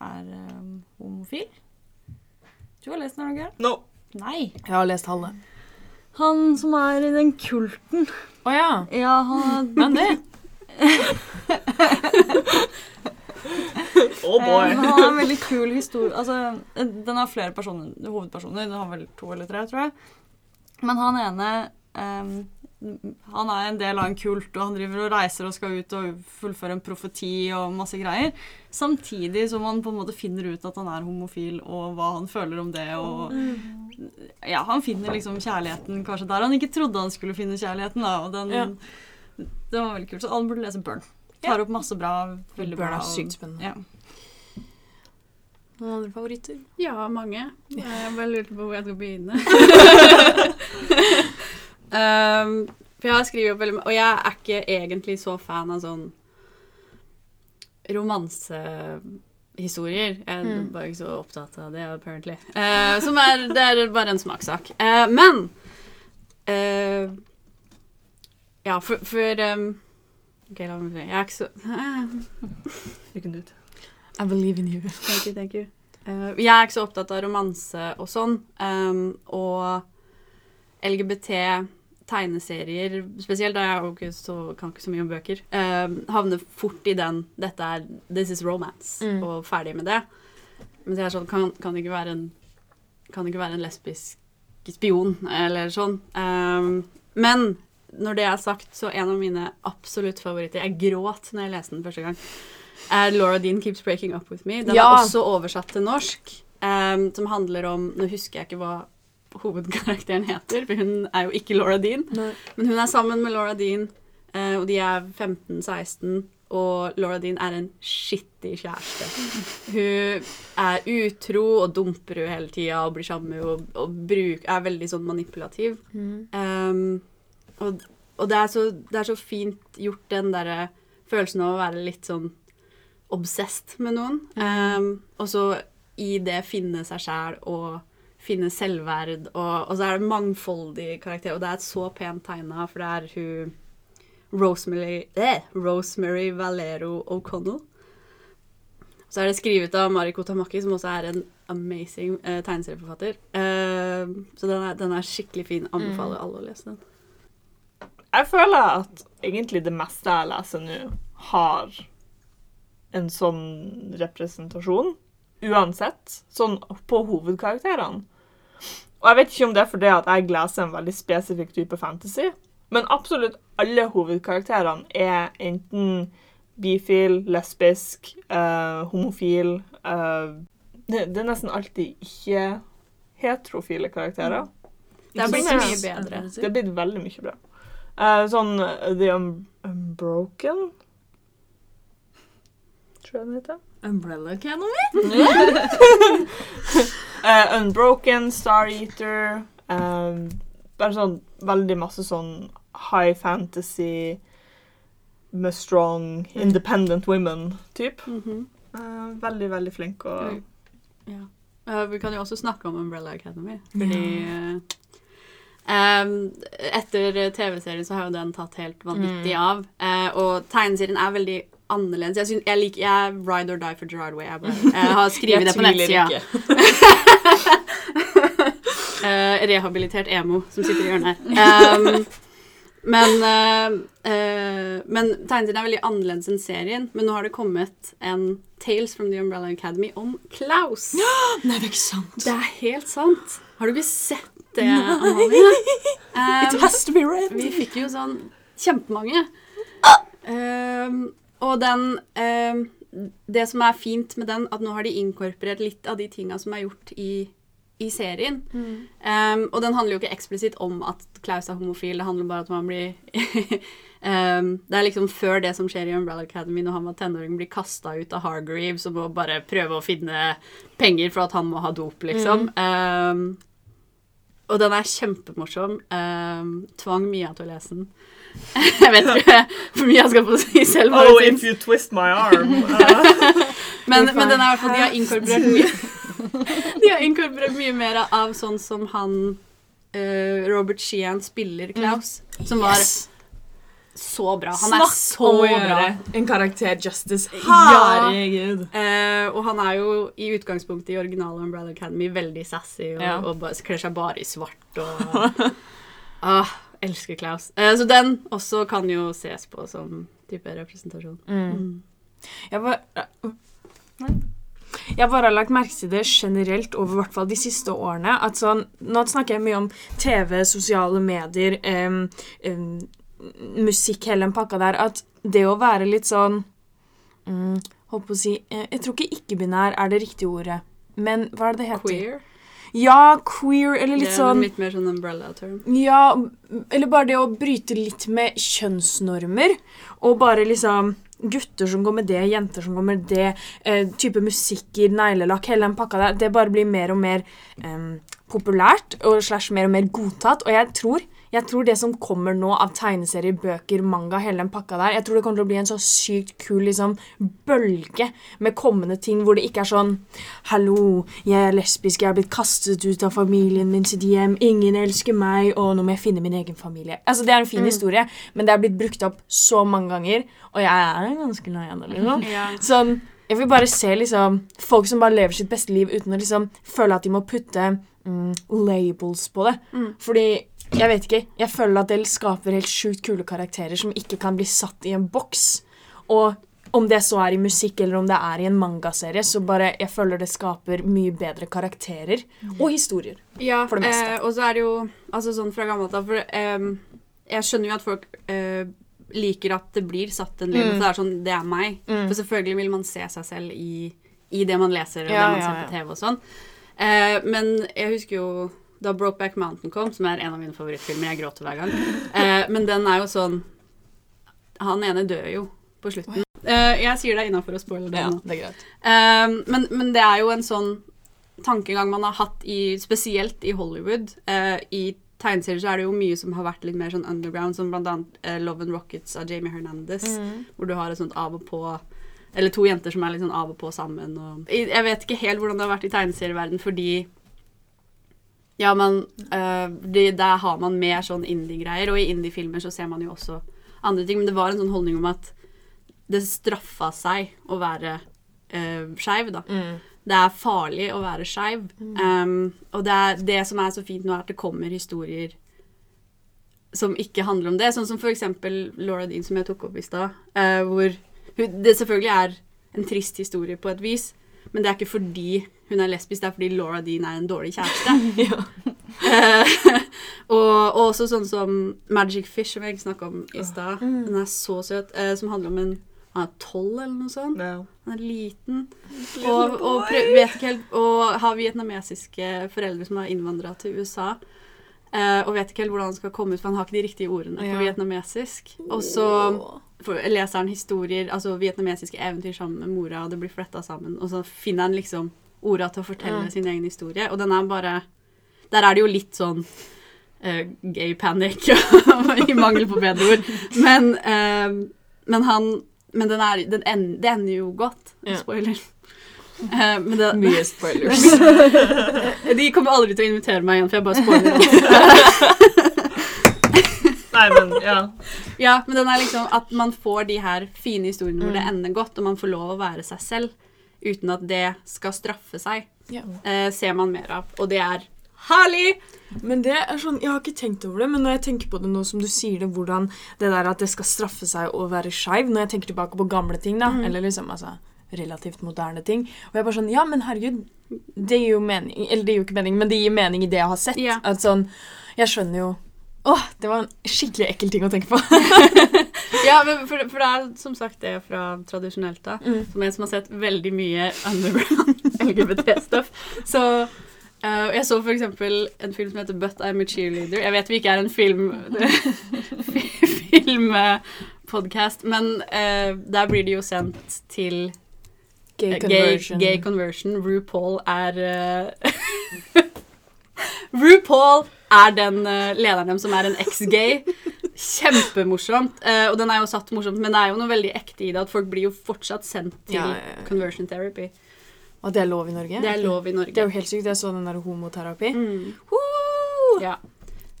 er eh, homofil. Du har lest den, har du ikke? No. Nei. Jeg har lest halve. Han som er i den kulten. Å ja. Ja, han Men det Oh Oh boy. Eh, han har en veldig kul historie. Altså, den har flere personer, hovedpersoner. Den har vel to eller tre, tror jeg. Men han ene ehm, Han er en del av en kult, og han driver og reiser og skal ut og fullføre en profeti og masse greier. Samtidig som han på en måte finner ut at han er homofil, og hva han føler om det. og ja, Han finner liksom kjærligheten kanskje der han ikke trodde han skulle finne kjærligheten. da, og den, Ja. Det var veldig kult. Så alle burde lese Burn. Tar opp masse bra. veldig Burn er sykt spennende. Ja. Noen andre favoritter? Ja, mange. Jeg bare lurte på hvor jeg skal begynne. um, for jeg har skrevet opp veldig mye Og jeg er ikke egentlig så fan av sånn romansehistorier. Jeg er Mm. bare ikke så opptatt av det, apparently. Uh, som er, det er bare en smakssak. Uh, men uh, Ja, for, for um, OK, la meg. Jeg er ikke så You can do it. I believe in you. Thank you, thank you. Eh, jeg er ikke så opptatt av romanse og sånn. um, og LGBT-tegneserier spesielt, da jeg ikke så, kan ikke så mye om bøker, eh, havner fort i den 'dette er This is romance', Mm. og ferdig med det. Men så er sånn, kan, kan det ikke være en kan det ikke være en lesbisk spion, eller sånn. Eh, men når det er sagt, så en av mine absolutt favoritter Jeg gråt når jeg leste den første gang. Er Laura Dean Keeps Breaking Up With Me. Den Ja. er også oversatt til norsk. um, som handler om Nå husker jeg ikke hva hovedkarakteren heter, for hun er jo ikke Laura Dean. Nei. Men hun er sammen med Laura Dean, eh, og de er 15-16. Og Laura Dean er en skittig kjæreste. Hun er utro og dumper henne hele tida og blir sammen med henne og, og bruk, er veldig sånn manipulativ. Mm. Um, og og det, er så, det er så fint gjort, den derre følelsen av å være litt sånn obsessed med noen. Um, og så i det finne seg sjæl og finne selvverd. Og, og så er det mangfoldig karakter. og det er et så pent tegna, for det er hun Rosemary, eh, Rosemary Valero O'Connell. Så er det skrevet av Mariko Tamaki, som også er en amazing eh, tegneserieforfatter. Eh, så den er, den er skikkelig fin. Anbefaler alle å lese den. Jeg føler at egentlig det meste jeg leser nå, har en sånn representasjon. Uansett. Sånn på hovedkarakterene. Og jeg vet ikke om det er fordi at jeg leser en veldig spesifikk type fantasy, men absolutt alle hovedkarakterene er enten bifil, lesbisk, eh, homofil eh, det, det er nesten alltid ikke heterofile karakterer. Det er blitt mye bedre. Det er blitt veldig mye bra. Eh, sånn eh, The Unbroken Tror jeg den heter. Umbrella Academy? uh, Unbroken, Star Eater um, Bare sånn veldig masse sånn high fantasy med strong, independent women-typ. -hmm. uh, veldig, veldig flink og Ja. uh, vi kan jo også snakke om Umbrella Academy, fordi eh, Um, etter TV-serien så har jo den tatt helt vanvittig av, Uh, og tegneserien er veldig annerledes. Jeg, synes, jeg liker jeg Ride or Die for Gerard Way. Jeg, bare, jeg har skrevet det på nettsida. uh, rehabilitert emo som sitter i hjørnet her. Um, men uh, uh, men tegneserien er veldig annerledes enn serien. Men nå har det kommet en Tales from the Umbrella Academy om Klaus. Nei, det er ikke sant. Det er helt sant. Har du ikke sett det, Amalie? It Um, has to be read. vi fikk jo sånn kjempemange. Um, og den eh, Det som er fint med den, at nå har de inkorporert litt av de tinga som er gjort i, i serien. Um, og den handler jo ikke eksplisitt om at Klaus er homofil, det handler bare om at man blir um, Det er liksom før det som skjer i Umbrella Academy, når han var tenåring, blir kasta ut av Hargreaves og må bare prøve å finne penger for at han må ha dop, liksom. Um, og den er kjempemorsom. Tvang Mia til å lese den. jeg vet ikke hvor mye jeg skal få si selv. Oh, if you twist my arm. Men, men den er i hvert fall De har inkorporert mye De har inkorporert mye mer av sånn som han uh, Robert Sheehan spiller Klaus, som var Yes. så bra. Han er Snakk så om å bra. en karakter justice. Ja. Herregud. Eh, og han er jo i utgangspunktet i originale Umbrella Academy veldig sassy og, Ja. og kler seg bare i svart og ah, Elsker Klaus. Eh, så den også kan jo ses på som type representasjon. Mm. Jeg var Jeg bare har lagt merke til det generelt over hvert de siste årene. at sånn, Nå snakker jeg mye om TV, sosiale medier, um, um, musikk, hele den pakka der. At det å være litt sånn um, Holdt på å si eh, Jeg tror ikke ikke-binær er det riktige ordet. Men hva er det det heter? Queer. Ja, queer, eller litt sånn litt mer sånn umbrella-term. Ja, eller bare det å bryte litt med kjønnsnormer. Og bare liksom Gutter som går med det, jenter som går med det, eh, type musikker, neglelakk, hele den pakka der. Det bare blir mer og mer eh, populært og slash mer og mer godtatt. Og jeg tror, jeg tror det som kommer nå av tegneserier, bøker, manga, hele den pakka der, jeg tror det kommer til å bli en så sykt kul liksom, bølge med kommende ting hvor det ikke er sånn Hallo, jeg er lesbisk, jeg har blitt kastet ut av familien min sitt hjem, ingen elsker meg, og nå må jeg finne min egen familie. Altså, Det er en fin historie, men det er blitt brukt opp så mange ganger, og jeg er ganske lei av det. liksom. Ja. Sånn, jeg vil bare se liksom folk som bare lever sitt beste liv uten å liksom føle at de må putte mm, labels på det. Fordi jeg vet ikke. Jeg føler at det skaper helt sjukt kule karakterer som ikke kan bli satt i en boks. Og om det så er i musikk eller om det er i en mangaserie, så bare jeg føler det skaper mye bedre karakterer og historier. Ja, For det meste. Eh, og så er det jo altså sånn fra gammelt av For eh, jeg skjønner jo at folk eh, liker at det blir satt en label. Mm. Det er sånn Det er meg. Mm. For selvfølgelig vil man se seg selv i, i det man leser og Ja, det man ser på TV og sånn. Eh, men jeg husker jo da Brokeback Mountain kom, som er en av mine favorittfilmer. Jeg gråter hver gang. Eh, men den er jo sånn Han ene dør jo på slutten. Eh, jeg sier det innafor å spoile det nå. det. Um, men, men det er jo en sånn tankegang man har hatt i, spesielt i Hollywood. Eh, I tegneserier så er det jo mye som har vært litt mer sånn underground, som blant annet eh, Love and Rockets av Jamie Hernandez, hvor du har et sånt av og på Eller to jenter som er litt sånn av og på sammen. Og, jeg vet ikke helt hvordan det har vært i tegneserieverden, fordi ja, men uh, det, der har man mer sånn indie-greier, og i indie-filmer så ser man jo også andre ting. Men det var en sånn holdning om at det straffa seg å være uh, skeiv, da. Det er farlig å være skeiv. Um, og det, er, det som er så fint nå, er at det kommer historier som ikke handler om det. Sånn som for eksempel Laura Dean, som jeg tok opp i stad. uh, hvor hun, det selvfølgelig er en trist historie på et vis, men det er ikke fordi hun er lesbisk, det er fordi Laura Dean er en dårlig kjæreste. Eh, og, og også sånn som Magic Fish, som jeg snakka om i stad. Den er så søt. eh, som handler om en Han er tolv, eller noe sånt. Ja. Han er liten. Og, og, prøv, helt, og har vietnamesiske foreldre som har innvandra til USA. eh, og vet ikke helt hvordan han skal komme ut, for han har ikke de riktige ordene Ja. på vietnamesisk. Og så leser han historier, altså vietnamesiske eventyr sammen med mora, og det blir fletta sammen. Og så finner han liksom orda til å fortelle Ja. sin egen historie. Og den er bare Der er det jo litt sånn uh, gay panic, i mangel på bedre ord. Men, uh, men han Men den er, den en, det ender jo godt. Ja. Spoiler. Uh, men det, Mye spoilers. de kommer aldri til å invitere meg igjen, for jeg bare spoiler. Nei, men ja. Ja, men den er liksom at man får de her fine historiene hvor det Mm. ender godt, og man får lov å være seg selv uten at det skal straffe seg, Ja. eh, ser man mer av. Og det er herlig! Men det er sånn, Jeg har ikke tenkt over det, men når jeg tenker på det nå som du sier det, hvordan det der at det skal straffe seg å være skeiv Når jeg tenker tilbake på gamle ting, da, eller liksom altså, relativt moderne ting Og jeg er bare sånn Ja, men herregud, det gir jo mening Eller det gir jo ikke mening, men det gir mening i det jeg har sett. Ja. At sånn Jeg skjønner jo Åh, det var en skikkelig ekkel ting å tenke på. Ja, men for, for det er som sagt det fra tradisjonelt da, Mm. som en som har sett veldig mye underground LGBT-stuff. Så Uh, jeg så for eksempel en film som heter But I'm a Cheerleader. Jeg vet vi ikke er en film filmpodcast, men uh, der blir det jo sendt til Gay conversion. Gay, gay conversion. RuPaul er eh, RuPaul er den eh, lederen dem som er en ex-gay. Kjempemorsomt. Eh, og den er jo satt morsomt, men det er jo noe veldig ekte i det. At folk blir jo fortsatt sendt til Ja, ja, ja. conversion therapy. Og det er lov i Norge? Det er lov i Norge. Det er jo helt sykt. Jeg så den der homoterapi. Mm. Ja.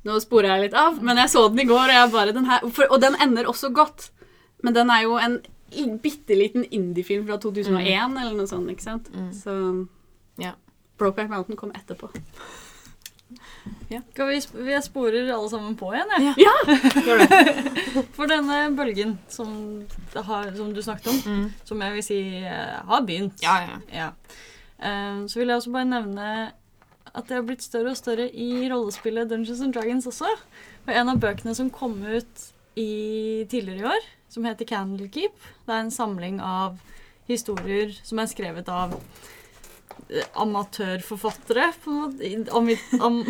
Nå sporer jeg litt av, men jeg så den i går, og jeg bare den her, for, Og den ender også godt. Men den er jo en bitte liten indie-film fra 2001 eller noe sånt, ikke sant? Mm. Så Ja. Brokeback Mountain kom etterpå. Skal vi, vi sporer alle sammen på igjen, jeg. Ja. For denne bølgen som, det har, som du snakket om, Mm. som jeg vil si eh, har begynt. Ja, ja. Ja. Eh, så vil jeg også bare nevne at det har blitt større og større i rollespillet Dungeons and Dragons også. Og en av bøkene som kom ut i tidligere i år, som heter Candlekeep, det er en samling av historier som er skrevet av amatørforfattere. På. I- am,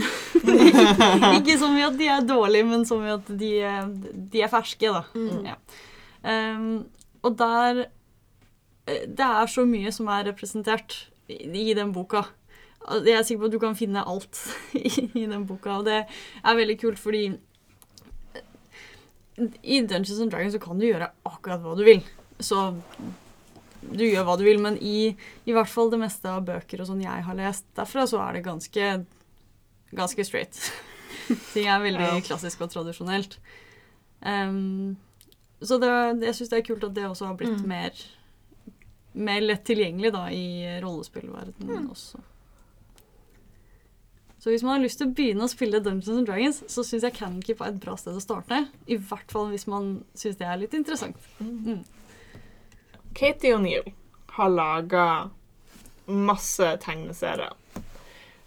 ikke som i at de er dårlige, men som i at de, de er ferske, da. Mm. Ja. Um, og der eh, Det er så mye som er representert i, i den boka. Jeg er sikker på at du kan finne alt i, i den boka, og det er veldig kult fordi eh, i Dungeons and Dragons så kan du gjøre akkurat hva du vil. Så du gjør hva du vil, men i, i hvert fall det meste av bøker og sånn jeg har lest derfra, så er det ganske, ganske straight. Ting er veldig Ja. klassisk og tradisjonelt. Um, så det, jeg syns det er kult at det også har blitt Mm. mer, mer lett tilgjengelig da, i rollespillverdenen også. Så hvis man har lyst til å begynne å spille Dungeons and Dragons, så syns jeg Cannon Keep er et bra sted å starte. I hvert fall hvis man syns det er litt interessant. Mm. Katie O'Neill har laga masse tegneserier.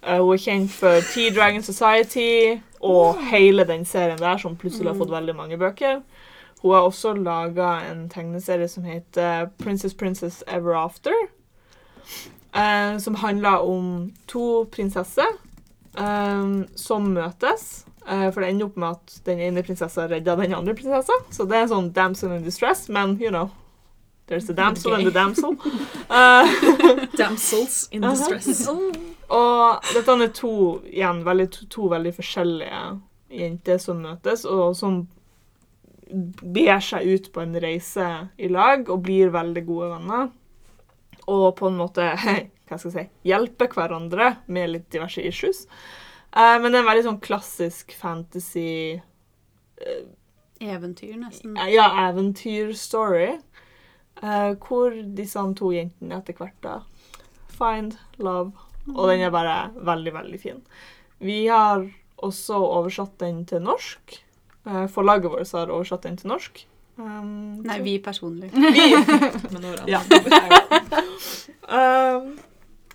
Eh, hun er kjent for Tea Dragon Society og hele den serien der, som plutselig har fått veldig mange bøker. Hun har også laga en tegneserie som heter Princess Princess Ever After. eh, som handler om to prinsesser eh, som møtes. Eh, for det ender opp med at den ene prinsessa redder den andre prinsessa. Så det er sånn damsel in distress, men you know There's a damsel and a damsel. Uh, Damsels in distress. og dette er to, igjen, veldig, to, to veldig forskjellige jenter som møtes, og som ber seg ut på en reise i lag og blir veldig gode venner. Og på en måte hva skal jeg si, hjelper hverandre med litt diverse issues. Uh, men det er en veldig sånn klassisk fantasy Eventyr, nesten. Ja, eventyrstory. Uh, hvor disse to jentene etter hvert da find love. Og den er bare veldig, veldig fin. Vi har også oversatt den til norsk. Uh, forlaget vårt har oversatt den til norsk. Um, Nei, vi personlig. Men nå er Ja. um,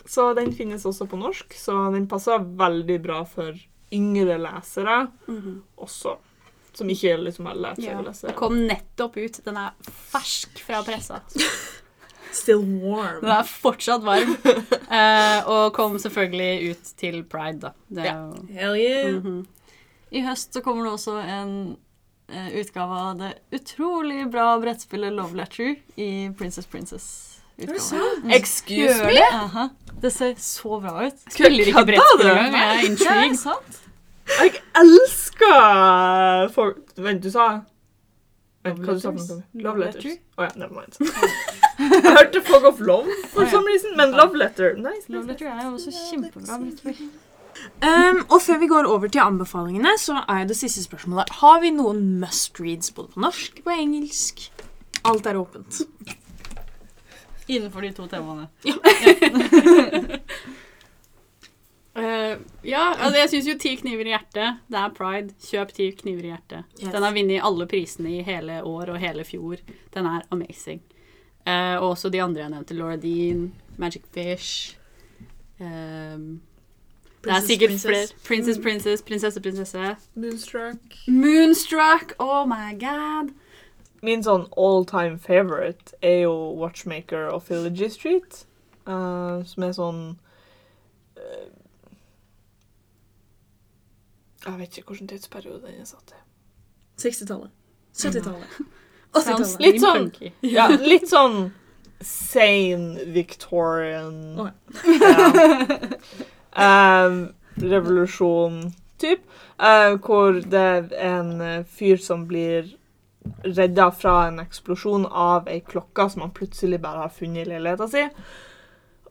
så den finnes også på norsk, så den passer veldig bra for yngre lesere Mhm. også. Som ikke liksom har lært seg Ja. å lese. Den kom nettopp ut. Den er fersk fra pressa. Still warm. Den er fortsatt varm. Eh, og kom selvfølgelig ut til pride, da. Det er jo Hell yeah. Mhm. I høst så kommer det også en eh, utgave av det utrolig bra brettspillet Love Letter i Princess Princess. Sant? Excuse me? Aha. Det ser så bra ut. Spiller ikke brettspill engang. Jeg er intrigued. Jeg elsker for... Vent, du sa Vent, hva du sa for noe? Love letters. Å oh, ja, never mind. Jeg hørte Fog of Love for some reason, men Love Letter Nice. Love Letter er jo også kjempebra. Um, og før vi går over til anbefalingene, så er det siste spørsmålet Har vi noen must reads både på norsk og på engelsk? Alt er åpent. Innenfor de to temaene. Eh, ja, altså jeg syns jo Ti kniver i hjertet. Det er pride. Kjøp Ti kniver i hjertet. Yes. Den har vunnet alle prisene i hele år og hele fjor. Den er amazing. Eh, og også de andre jeg nevnte. Laura Dean, Magic Fish ehm, Det er Princess, sikkert Princess. flere. Princess Princess, Prinsesse Prinsesse. Moonstruck. Moonstruck! Oh my god! Min sånn all time favorite er jo Watchmaker of Villagy Street. uh, som er sånn eh, Jeg vet ikke hvilken tidsperiode den er satt i. 60-tallet. 70-tallet. 80-tallet. Litt sånn- Ja, litt sånn sane Victorian oh, ja. um, Revolusjon typ. uh, hvor det er en fyr som blir redda fra en eksplosjon av ei klokke som han plutselig bare har funnet i leiligheta si.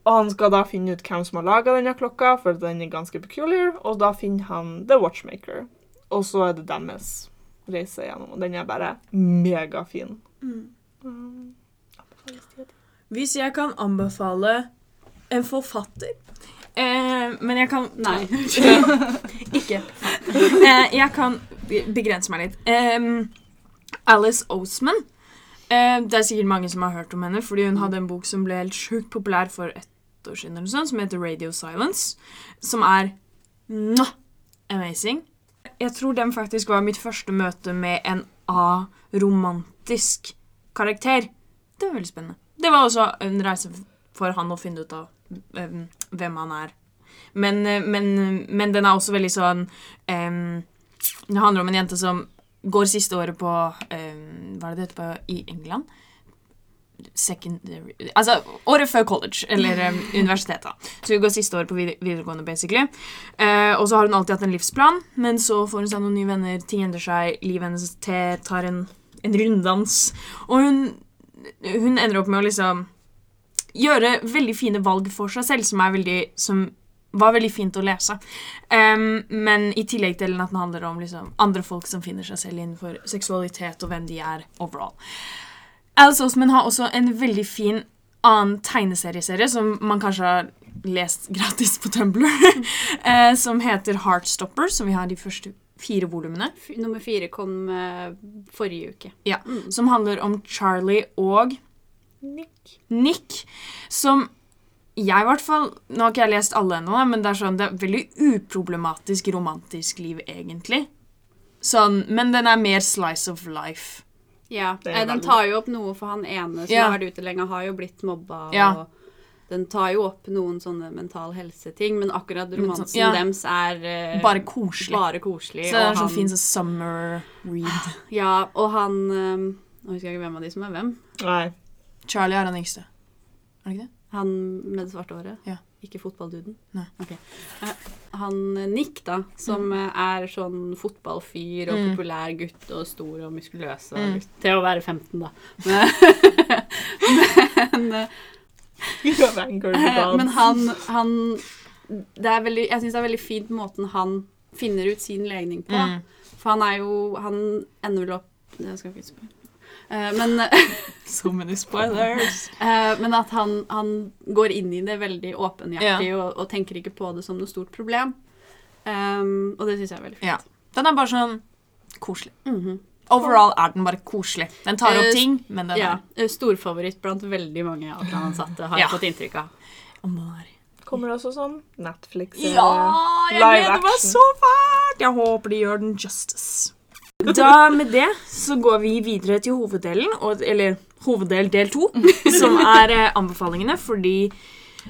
Og han skal da finne ut hvem som har laga denne klokka, for den er ganske peculiar, og da finner han The Watchmaker. Og så er det deres reise gjennom, og den er bare megafin. Um, Hvis jeg kan anbefale en forfatter eh, Men jeg kan Nei. Ikke. Eh, jeg kan begrense meg litt. Eh, Alice Oseman. Eh, det er sikkert mange som har hørt om henne, fordi hun hadde en bok som ble helt sjukt populær for et år siden, eller sånn, som heter Radio Silence. Som er mwah, amazing. Jeg tror den faktisk var mitt første møte med en aromantisk karakter. Det var veldig spennende. Det var også en reise for han å finne ut av em, hvem han er. Men, eh, men, men den er også veldig sånn um, Det handler om en jente som går siste året på um, Hva er det det heter på i England? Secondary Altså året før college, eller um, universitetet. Så hun går siste året på videregående, basically. Uh, og så har hun alltid hatt en livsplan, men så får hun seg noen nye venner, ting endrer seg, livet hennes tar en, en runddans. Og hun, hun ender opp med å liksom gjøre veldig fine valg for seg selv, som, er veldig, som var veldig fint å lese. Um, men i tillegg til at den handler om liksom, andre folk som finner seg selv innenfor seksualitet og hvem de er overall. Alice Osman har også en veldig fin annen tegneserieserie som man kanskje har lest gratis på Tumblr, eh, som heter Heartstopper, som vi har de første fire volumene. Nummer fire kom eh, forrige uke. Ja, Som handler om Charlie og Nick. Nick, som jeg i hvert fall Nå har ikke jeg lest alle ennå, men det er sånn, det er veldig uproblematisk romantisk liv, egentlig. Sånn, men den er mer slice of life. Ja, Det Den tar jo opp noe for han ene som Ja. har vært ute lenge, har jo blitt mobba. Ja. og Den tar jo opp noen sånne mental helse-ting, men akkurat romansen sånn- ja. deres er uh, Bare koselig. bare koselig. Så det er så fin sånn summer read. Ja, og han Nå husker jeg ikke hvem av de som er hvem. Nei. Charlie er den yngste. Er det ikke det? Han med det svarte håret? Ja. Ikke fotballduden? Nei. Ok. Eh, Han eh, Nick, da, som mm. er sånn fotballfyr og Mm. populær gutt og stor og muskuløs og Mm. gutt. Til å være 15, da. Men, men eh. Men han, han det veldig, Jeg syns det er veldig fint måten han finner ut sin legning på. Mm. For han er jo Han ender vel opp Det skal jeg ikke spørre. Eh, men, So many spoilers. eh, men at han, han går inn i det veldig åpenhjertig og, og tenker ikke på det som noe stort problem. Um, og det syns jeg er veldig fint. Ja. Den er bare sånn koselig. Mhm. Overall er den bare koselig. Den tar Eh, opp ting, men den ja, er eh, Storfavoritt blant veldig mange Outland-ansatte, har Ja. fått inntrykk av. Omar. er Kommer det også sånn Netflix Ja, jeg gleder meg så fælt! Jeg håper de gjør den justice. Da med det så går vi videre til hoveddelen, og, eller hoveddel del to, som er eh, anbefalingene, fordi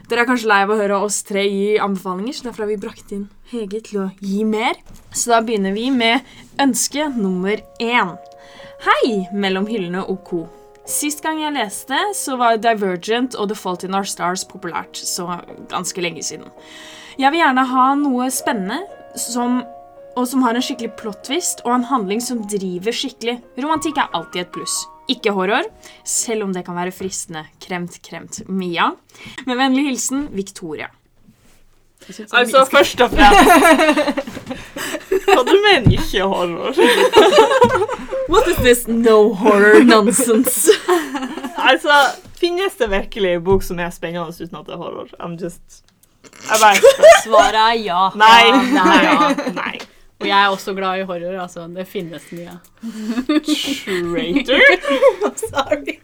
dere er kanskje lei av å høre oss tre gi anbefalinger, så derfor har vi brakt inn Hege til å gi mer. Så da begynner vi med ønske nummer én. Hei, mellom hyllene og co. Sist gang jeg leste, så var Divergent og The Fault in Our Stars populært, så ganske lenge siden. Jeg vil gjerne ha noe spennende som, og som har en skikkelig plot-twist og en handling som driver skikkelig. Romantikk er alltid et pluss. Ikke horror, selv om det kan være fristende. Kremt, kremt. Mia. Med vennlig hilsen Victoria. Altså, først og fremst Hva du mener ikke horror? What is this no horror nonsense? Altså, finnes det virkelig en bok som er spennende uten at det er horror? I'm just. Svaret er ja. Nei. Ja, Nei. Nei. Og jeg er også glad i horror, altså. Det finnes mye. Traitor? Sorry.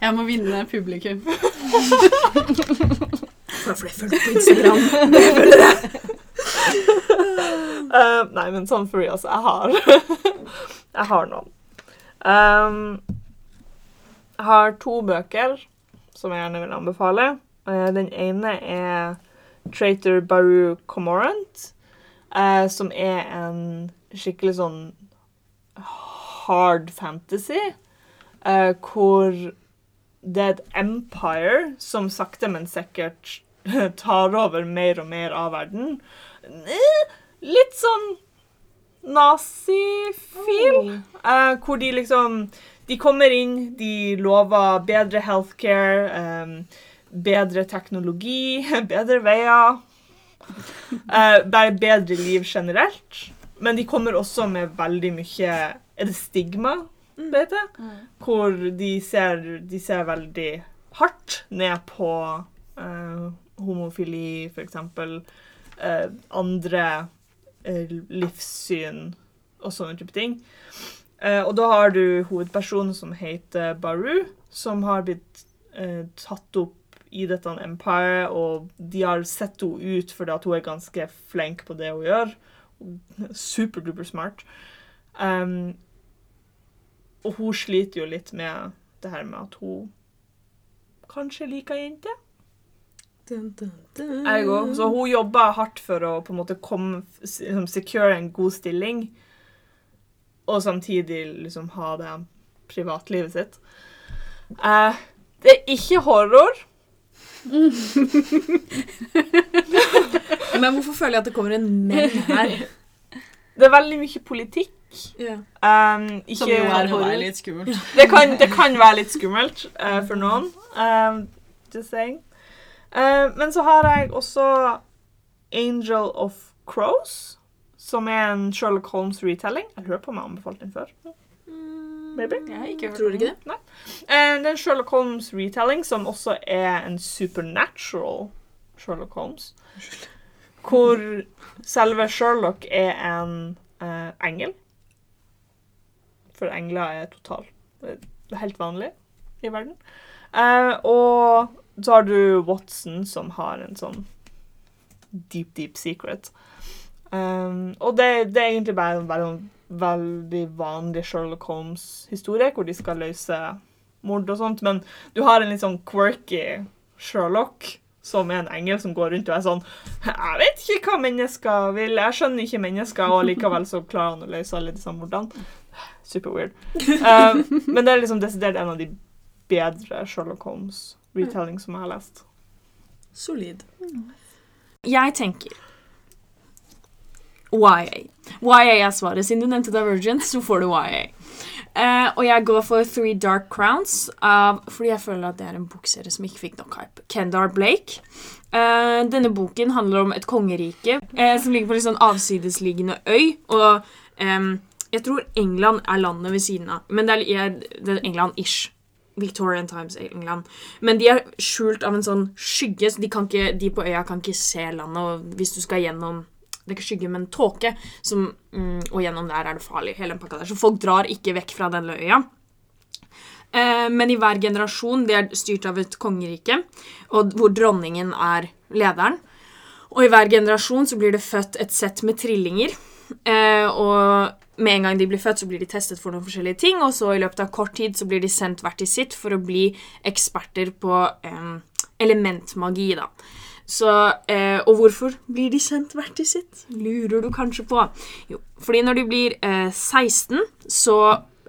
Jeg må vinne publikum. Følger på Instagram. Eh, nei, men sånn for real, altså. Jeg har Jeg har noen. Um, jeg har to bøker som jeg gjerne vil anbefale. Uh, den ene er Traitor Baru Comorant, eh, som er en skikkelig sånn hard fantasy, eh, hvor det er et empire som sakte, men sikkert tar over mer og mer av verden. Eh, Litt sånn nazi-feel. Eh, hvor de liksom De kommer inn, de lover bedre healthcare, um, bedre teknologi, bedre veier. Eh, et bedre liv generelt. Men de kommer også med veldig mye Er det stigma det heter? Hvor de ser, de ser veldig hardt ned på uh, homofili, for eksempel. eh, andre uh, livssyn og sånne type ting. Uh, og da har du hovedpersonen som heter Baru, som har blitt tatt opp i dette Empire, og de har sett henne ut fordi at hun er ganske flink på det hun gjør. Superduper smart. Um, og hun sliter jo litt med det her med at hun kanskje liker jenter. Ergo. Så hun jobber hardt for å på en måte komme, liksom, secure en god stilling, og samtidig liksom ha det privatlivet sitt. Uh, det er ikke horror. Men hvorfor føler jeg at det kommer en menn her? Det er veldig mye politikk. Yeah. Um, ikke, Som jo er være litt skummelt. det, kan, det kan være litt skummelt uh, for noen. Um, just saying. Uh, men så har jeg også Angel of Crows, som er en Sherlock Holmes retelling. Jeg lurer på om jeg har anbefalt den før. Maybe. Jeg Tror du ikke det? Eh, det er Sherlock Holmes retelling som også er en supernatural Sherlock Holmes. Hvor selve Sherlock er en uh, engel. For engler er totalt er helt vanlig i verden. Uh, og så har du Watson, som har en sånn deep, deep secret. Um, og det, det er egentlig bare en veldig, vanlig Sherlock Holmes-historie, hvor de skal løse mord og sånt, men du har en litt sånn quirky Sherlock, som er en engel som går rundt og er sånn Jeg vet ikke hva mennesker vil, jeg skjønner ikke mennesker, og likevel så klarer han å løse alle disse mordene. Super weird. Um, men det er liksom desidert en av de bedre Sherlock Holmes-retelling som jeg har lest. Solid. Jeg tenker YA. YA er svaret. Siden du nevnte Divergent, så får du YA. Uh, og jeg går for Three Dark Crowns av, fordi jeg føler at det er en bokserie som ikke fikk nok hype. Kendar Blake. Uh, denne boken handler om et kongerike uh, som ligger på en sånn avsidesliggende øy. Og um, jeg tror England er landet ved siden av. Men det er, er England-ish. Victorian Times England. Men de er skjult av en sånn skygge, så de, ikke, de på øya kan ikke se landet. Og hvis du skal gjennom Det er ikke skygge, men tåke, som, mm, og gjennom der er det farlig. hele den pakka der. Så folk drar ikke vekk fra den øya. Eh, men i hver generasjon, det er styrt av et kongerike, hvor dronningen er lederen. Og i hver generasjon så blir det født et sett med trillinger. Eh, og med en gang de blir født, så blir de testet for noen forskjellige ting, og så i løpet av kort tid så blir de sendt hvert til sitt for å bli eksperter på em, elementmagi, da. Så, eh, og hvorfor blir de sendt hvert til sitt? Lurer du kanskje på? Jo, fordi når de blir eh, 16, så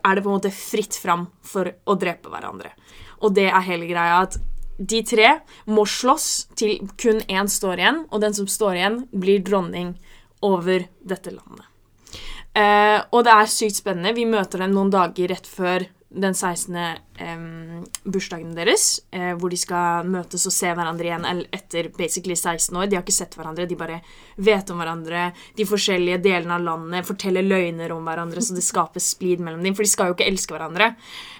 er det på en måte fritt fram for å drepe hverandre. Og det er hele greia at de tre må slåss til kun én står igjen, og den som står igjen, blir dronning over dette landet. Eh, og det er sykt spennende. Vi møter dem noen dager rett før den 16. Um, bursdagen deres, eh, hvor de skal møtes og se hverandre igjen etter basically 16 år. De har ikke sett hverandre, de bare vet om hverandre. De forskjellige delene av landet forteller løgner om hverandre, så det skaper splid mellom dem, for de skal jo ikke elske hverandre.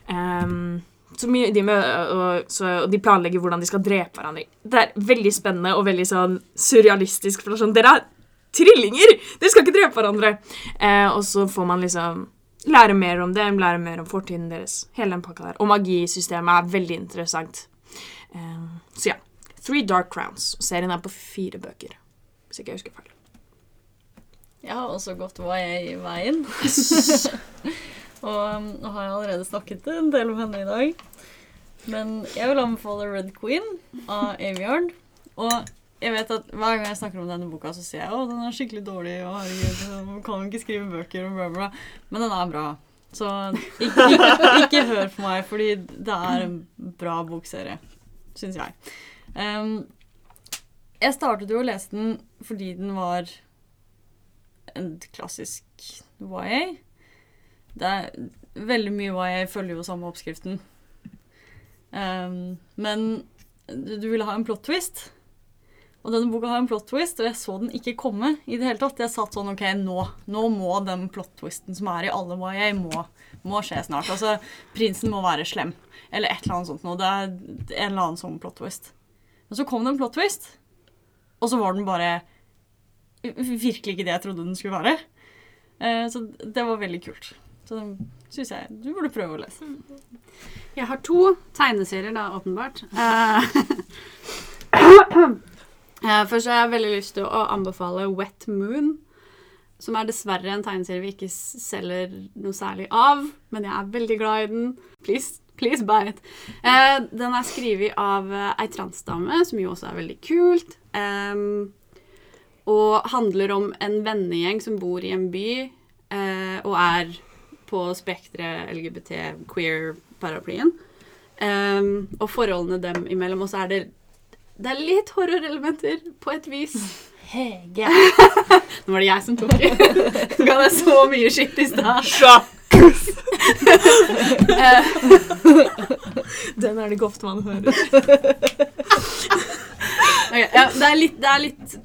Um, så de, med, og, så, og de planlegger hvordan de skal drepe hverandre. Det er veldig spennende og veldig sånn surrealistisk. For det er sånn, Dere er trillinger! Dere skal ikke drepe hverandre! Eh, og så får man liksom lære mer om det, lære mer om fortiden deres. Hele den pakka der. Og magisystemet er veldig interessant. Uh, så ja. Three Dark Crowns. Serien er på fire bøker, hvis ikke jeg husker feil. Jeg har også gått i veien. og um, nå har jeg allerede snakket en del om henne i dag. Men jeg vil anbefale Red Queen av Aveyard. Og jeg vet at hver gang jeg snakker om denne boka, så sier jeg at den er skikkelig dårlig. og herregud, man kan ikke skrive bøker og bla, bla. Men den er bra. Så ikke, ikke, ikke hør på meg, fordi det er en bra bokserie, syns jeg. Um, jeg startet jo å lese den fordi den var en klassisk YA. Det er veldig mye YA følger jo samme oppskriften. Um, men du ville ha en plot twist. Og denne boka har en plot twist, og jeg så den ikke komme i det hele tatt. Jeg satt sånn OK, nå, nå må den plot twisten som er i alle YA, må, må skje snart. Altså, prinsen må være slem. Eller et eller annet sånt noe. Det er en eller annen sånn plot twist. Men så kom det en plot twist, og så var den bare virkelig ikke det jeg trodde den skulle være. Eh, så det var veldig kult. Så den syns jeg du burde prøve å lese. Jeg har to tegneserier, da, åpenbart. Eh, eh, Først har jeg veldig lyst til å anbefale Wet Moon. Som er dessverre en tegneserie vi ikke selger noe særlig av. Men jeg er veldig glad i den. Please, please buy it. Eh, den er skrevet av eh, ei transdame, som jo også er veldig kult. Em, og handler om en vennegjeng som bor i en by eh, og er på spekteret LGBT queer-paraplyen. Og forholdene dem imellom. Og så er det, det er litt horrorelementer på et vis. Hege. Nå var det jeg som tok det. Ga deg så mye skitt i stad. Den er det ikke ofte man hører. Okay, ja, det, er litt, det er litt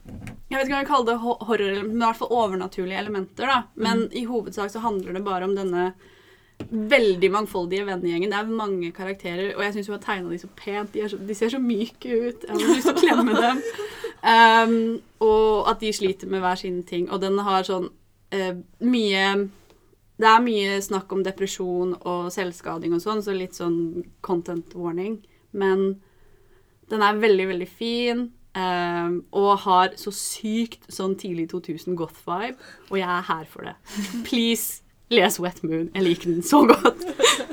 Jeg vet ikke om jeg kaller det ho- horror, men i hvert fall overnaturlige elementer. da. Men i hovedsak så handler det bare om denne veldig mangfoldige vennegjengen. Det er mange karakterer, og jeg syns hun har tegna de så pent. De, så, de ser så myke ut. Jeg har lyst til å klemme dem. Um, og at de sliter med hver sine ting. Og den har sånn uh, mye Det er mye snakk om depresjon og selvskading og sånn, så litt sånn content warning. Men den er veldig, veldig fin. Um, og har så sykt sånn tidlig 2000 goth-vibe, og jeg er her for det. Please, les Wet Moon. Jeg liker den så godt.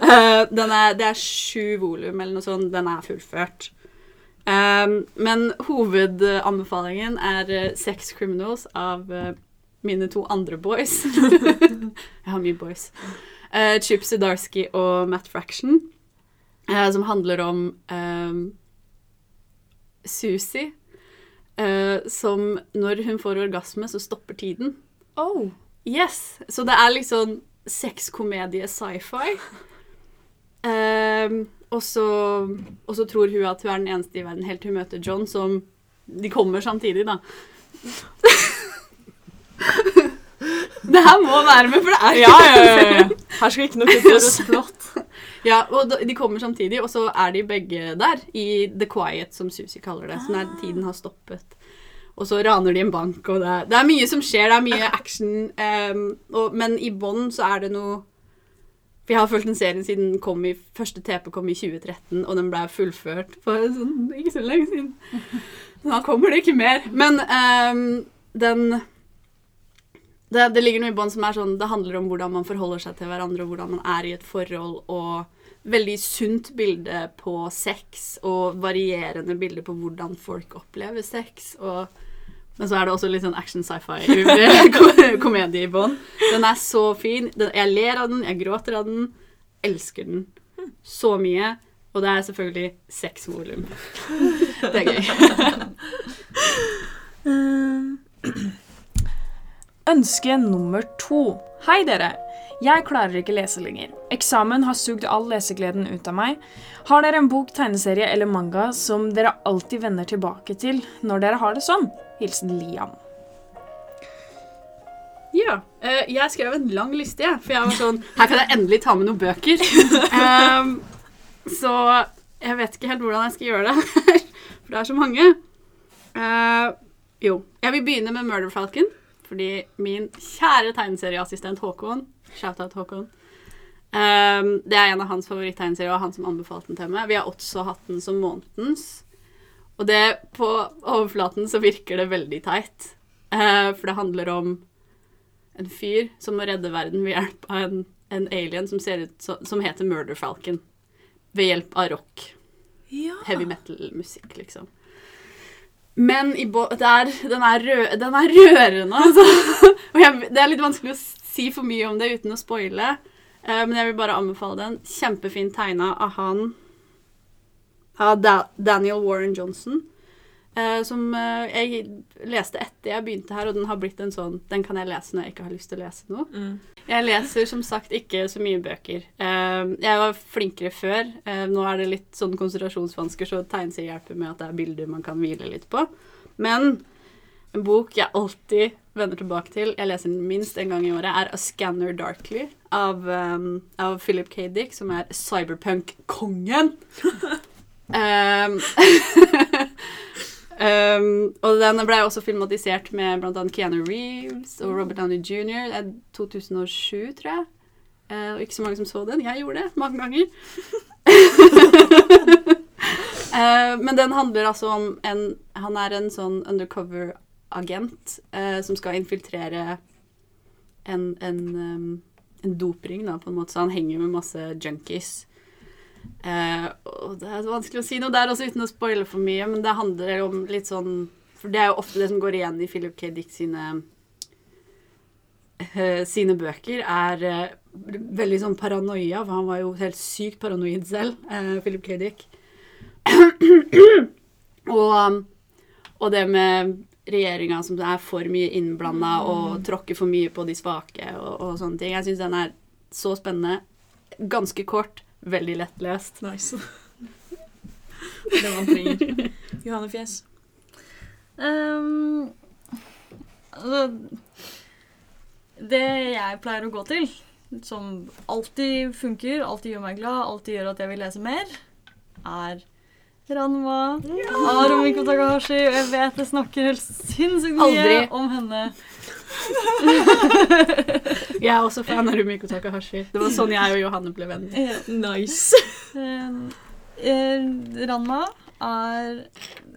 Eh, den er, det er sju volum eller noe sånt. Den er fullført. Um, men hovedanbefalingen er eh, Sex Criminals av uh, mine to andre boys. jeg har mye boys. Uh, Chip Zdarsky og Matt Fraction. uh, som handler om um, Susie, uh, som når hun får orgasme, så stopper tiden. Oh. Yes! Så det er liksom sexkomedie sci-fi. Ehm, og, så, og så tror hun at hun er den eneste i verden helt til hun møter John, som De kommer samtidig, da. det her må være med, for det er Ja, ja, ja, ja. Her skal ikke noe kuttes. Ja, og de kommer samtidig, og så er de begge der i The Quiet, som Susie kaller det. Så når tiden har stoppet. Og så raner de en bank, og det det er mye som skjer. Det er mye action. um, og, men i bånn så er det noe For jeg har fulgt den serien siden den kom i, første TP kom i 2013, og den ble fullført for sånn, ikke så lenge siden. Nå kommer det ikke mer. Men um, den det, det ligger noe i bånn som er sånn Det handler om hvordan man forholder seg til hverandre, og hvordan man er i et forhold, og veldig sunt bilde på sex, og varierende bilde på hvordan folk opplever sex. Og, men så er det også litt sånn action sci-fi komedie i bånn. Den er så fin. Den, jeg ler av den, jeg gråter av den. Elsker den så mye. Og det er selvfølgelig seks volum. Det er gøy. Ønske nummer to. Hei, dere. Jeg klarer ikke lese lenger. Eksamen har sugd all lesegleden ut av meg. Har dere en bok, tegneserie eller manga som dere alltid vender tilbake til når dere har det sånn? Hilsen Liam. Ja. Uh, jeg skrev en lang liste, jeg. For jeg var sånn Her kan jeg endelig ta med noen bøker. um, så jeg vet ikke helt hvordan jeg skal gjøre det. her, for det er så mange. Uh, jo. Jeg vil begynne med Murder Falcon. Fordi min kjære tegneserieassistent Håkon Shout-out Håkon. Um, det er en av hans favoritttegneserier, og han som anbefalte den til meg. Vi har også hatt den som månedens. Og det, på overflaten så virker det veldig teit. Eh, for det handler om en fyr som må redde verden ved hjelp av en, en alien som, ser ut, som heter Murder Falcon. Ved hjelp av rock. Ja. Heavy metal-musikk, liksom. Men i bo det er, den, er rø, den er rørende, altså. Og jeg, det er litt vanskelig å si for mye om det uten å spoile. Eh, men jeg vil bare anbefale den. Kjempefint tegna av han av da, Daniel Warren Johnson. Uh, som uh, jeg leste etter jeg begynte her, og den har blitt en sånn Den kan jeg lese når jeg ikke har lyst til å lese noe. Jeg leser som sagt ikke så mye bøker. Uh, jeg var flinkere før. Nå er det litt sånn konsentrasjonsvansker, så tegneserier hjelper med at det er bilder man kan hvile litt på. Men en bok jeg alltid vender tilbake til, jeg leser den minst en gang i året, er A Scanner Darkly av, um, av Philip K. Dick, som er cyberpunk-kongen. um, um, og den ble også filmatisert med annet Keanu Reeves og Robert Downey jr. Er 2007, tror jeg. eh, og ikke så mange som så den. Jeg gjorde det mange ganger. uh, men den handler altså om en Han er en sånn undercover-agent uh, som skal infiltrere en, en, um, en dopring, da, på en måte. Så han henger med masse junkies. Eh, og det er vanskelig å si noe der også uten å spoile for mye, men det handler om litt sånn For det er jo ofte det som går igjen i Philip K. Dick sine eh, sine bøker, er eh, veldig sånn paranoia, for han var jo helt sykt paranoid selv, eh, Philip K. Dick. og, og det med regjeringa som er for mye innblanda og tråkker for mye på de svake og, og sånne ting. Jeg syns den er så spennende. Ganske kort, veldig lettlest. Nice. det man trenger. Johanne Fjes. Ehm, altså, det jeg pleier å gå til, som alltid funker, alltid gjør meg glad, alltid gjør at jeg vil lese mer, er Ranma av Romiko Takahashi. Og jeg vet jeg snakker helt sinnssykt mye Aldri. om henne. Jeg er også fan av Rumiko Takahashi. Det var sånn jeg og Johanne ble venner. Nice. Eh, eh, Ranma er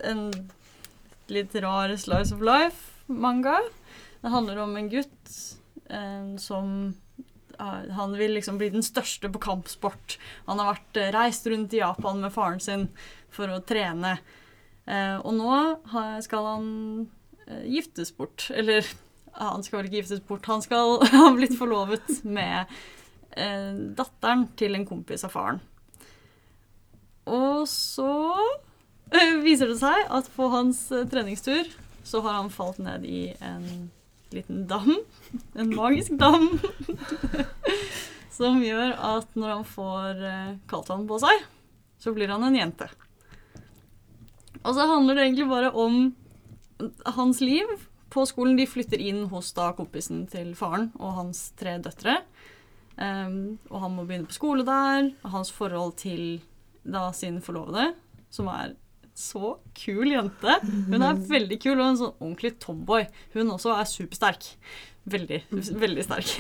en litt rar slice of life-manga. Det handler om en gutt eh, som Han vil liksom bli den største på kampsport. Han har vært eh, reist rundt i Japan med faren sin for å trene. Eh, og nå skal han eh, giftes bort. Eller han skal vel ikke giftes bort, han skal ha blitt forlovet med eh, datteren til en kompis av faren. Og så viser det seg at på hans treningstur så har han falt ned i en liten dam. En magisk dam. Som gjør at når han får kaldtvann på seg, så blir han en jente. Og så handler det egentlig bare om hans liv på skolen. De flytter inn hos da kompisen til faren og hans tre døtre. Um, og han må begynne på skole der. og Hans forhold til da sin forlovede, som er så kul jente. Hun er veldig kul og en sånn ordentlig tomboy. Hun også er supersterk. Veldig, veldig sterk.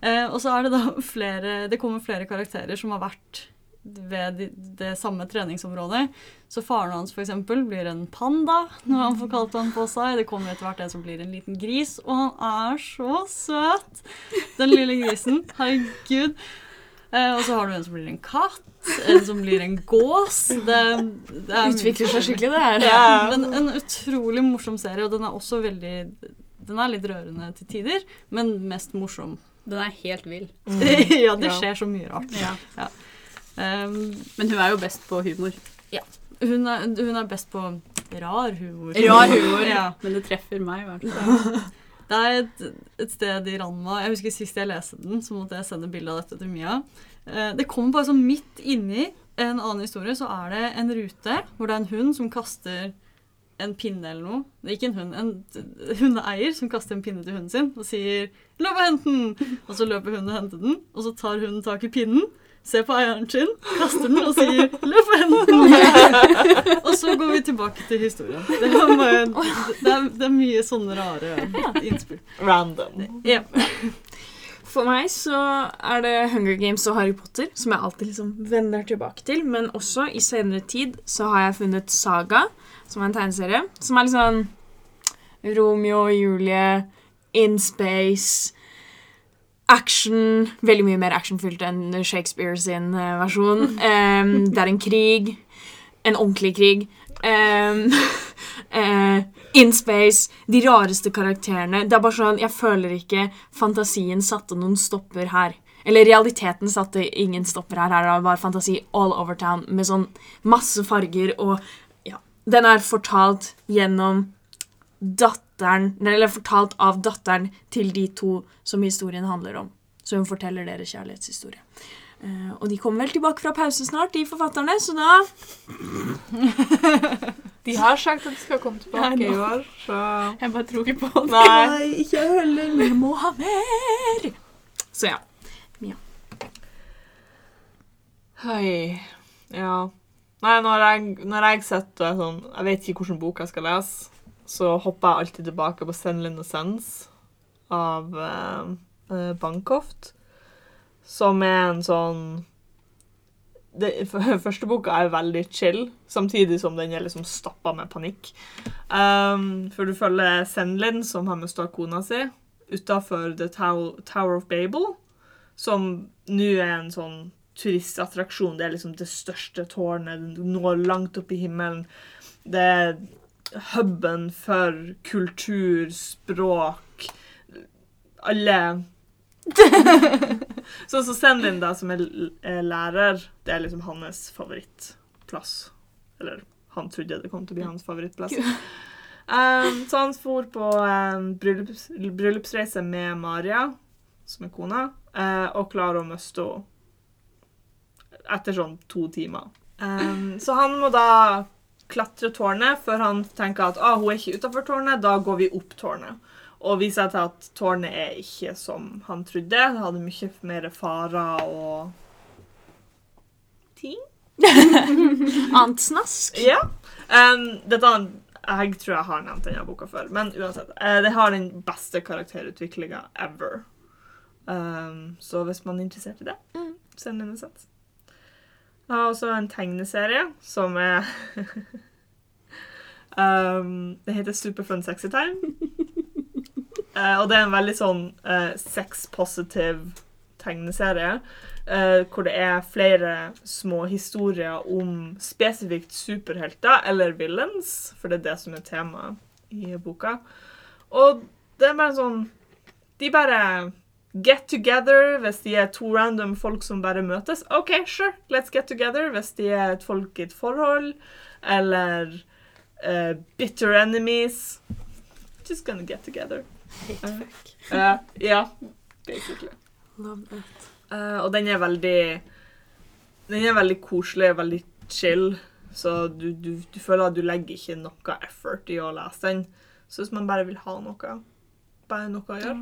uh, og så er det da flere Det kommer flere karakterer som har vært ved det, det samme treningsområdet. Så faren hans for eksempel blir en panda når han får kalt han på seg. Det kommer etter hvert en som blir en liten gris, og han er så søt! Den lille grisen. Herregud. Eh, og så har du en som blir en katt, en som blir en gås. Det, det er Utvikler seg skikkelig, det her. Ja. en, en utrolig morsom serie, og den er også veldig Den er litt rørende til tider, men mest morsom. Den er helt vill. ja, det skjer så mye rart. Ja. Um, Men hun er jo best på humor. hun, er, hun er best på rar humor. Rar humor. Ja. Men det treffer meg i hvert fall. Det er et, et sted i Ranma Jeg husker Sist jeg leste den, så måtte jeg sende bilde av dette til Mia. Eh, Det kommer bare sånn midt inni en annen historie, så er det en rute hvor det er en hund som kaster en pinne eller noe. Det er ikke en hund, en hundeeier som kaster en pinne til hunden sin og sier 'løp og hent den'. Og så løper hunden og henter den, og så tar hunden tak i pinnen, ser på eieren sin, kaster den og sier 'løp og hent den'. og så går vi tilbake til historien. Det er, bare, det er, det er mye sånne rare innspill. Random. Ja. For meg så er det Hunger Games og Harry Potter som jeg alltid liksom vender tilbake til. Men også i senere tid så har jeg funnet Saga, som er en tegneserie. Som er litt sånn Romeo og Julie, in space, action Veldig mye mer actionfylt enn Shakespeare sin eh, versjon. Um, det er en krig. En ordentlig krig. Um, uh, in space. De rareste karakterene. Det er bare sånn, Jeg føler ikke fantasien satte noen stopper her. Eller realiteten satte ingen stopper her. Her er det var fantasi all over town med sånn masse farger og ja. Den er fortalt gjennom datteren Eller fortalt av datteren til de to som historien handler om. Så hun forteller deres kjærlighetshistorie. Uh, og de kommer vel tilbake fra pause snart, de forfatterne, så da De har sagt at de skal komme tilbake i år, så Jeg bare tror ikke på det. Nei. ikke heller. Vi må ha mer! Så ja. Hei. Ja. Nei, når jeg, når jeg sitter sånn Jeg vet ikke hvilken bok jeg skal lese, så hopper jeg alltid tilbake på Send Linn og Sens av eh, Bankhoft, som er en sånn det, Første boka er veldig chill, samtidig som den er liksom stappa med panikk. Um, for du følger Senlin, som har mista kona si, utafor The Tower of Babel, som nå er en sånn turistattraksjon. Det er liksom det største tårnet, det når langt opp i himmelen. Det er huben for kultur, språk Alle Sånn som Senlin, da, som er lærer, det er liksom hans favorittplass. Eller han trodde det kom til å bli hans favorittplass. Um, så han for på um, bryllups, bryllupsreise med Maria, som er kona, uh, og klarer å miste henne etter sånn to timer. Um, så han må da klatre tårnet før han tenker at ah, hun er ikke utafor tårnet, da går vi opp tårnet. Og viser til at tårnet er ikke som han trodde. Det hadde mye mer farer og ting. Annet snask. Ja. Um, dette, jeg tror jeg har nevnt denne boka før, men uansett. Uh, det har den beste karakterutviklinga ever. Um, så hvis man er interessert i det, Mm. send en sett. Jeg har også en tegneserie som er um, Det heter Superfun Sexy Time. uh, og det er en veldig sånn uh, sex-positiv tegneserie. Uh, hvor det er flere små historier om spesifikt superhelter, eller villains, for det er det som er temaet i boka. Og det er bare sånn De bare get together hvis de er to random folk som bare møtes. OK, sure, let's get together. Hvis de er et folk i et forhold, eller uh, bitter enemies. Just gonna get together. Eh, ja, basically. Love it. Uh, og den er veldig Den er veldig koselig, veldig chill. Så du, du, du føler at du legger ikke noe effort i å lese den. Så hvis man bare vil ha noe Bare noe å gjøre.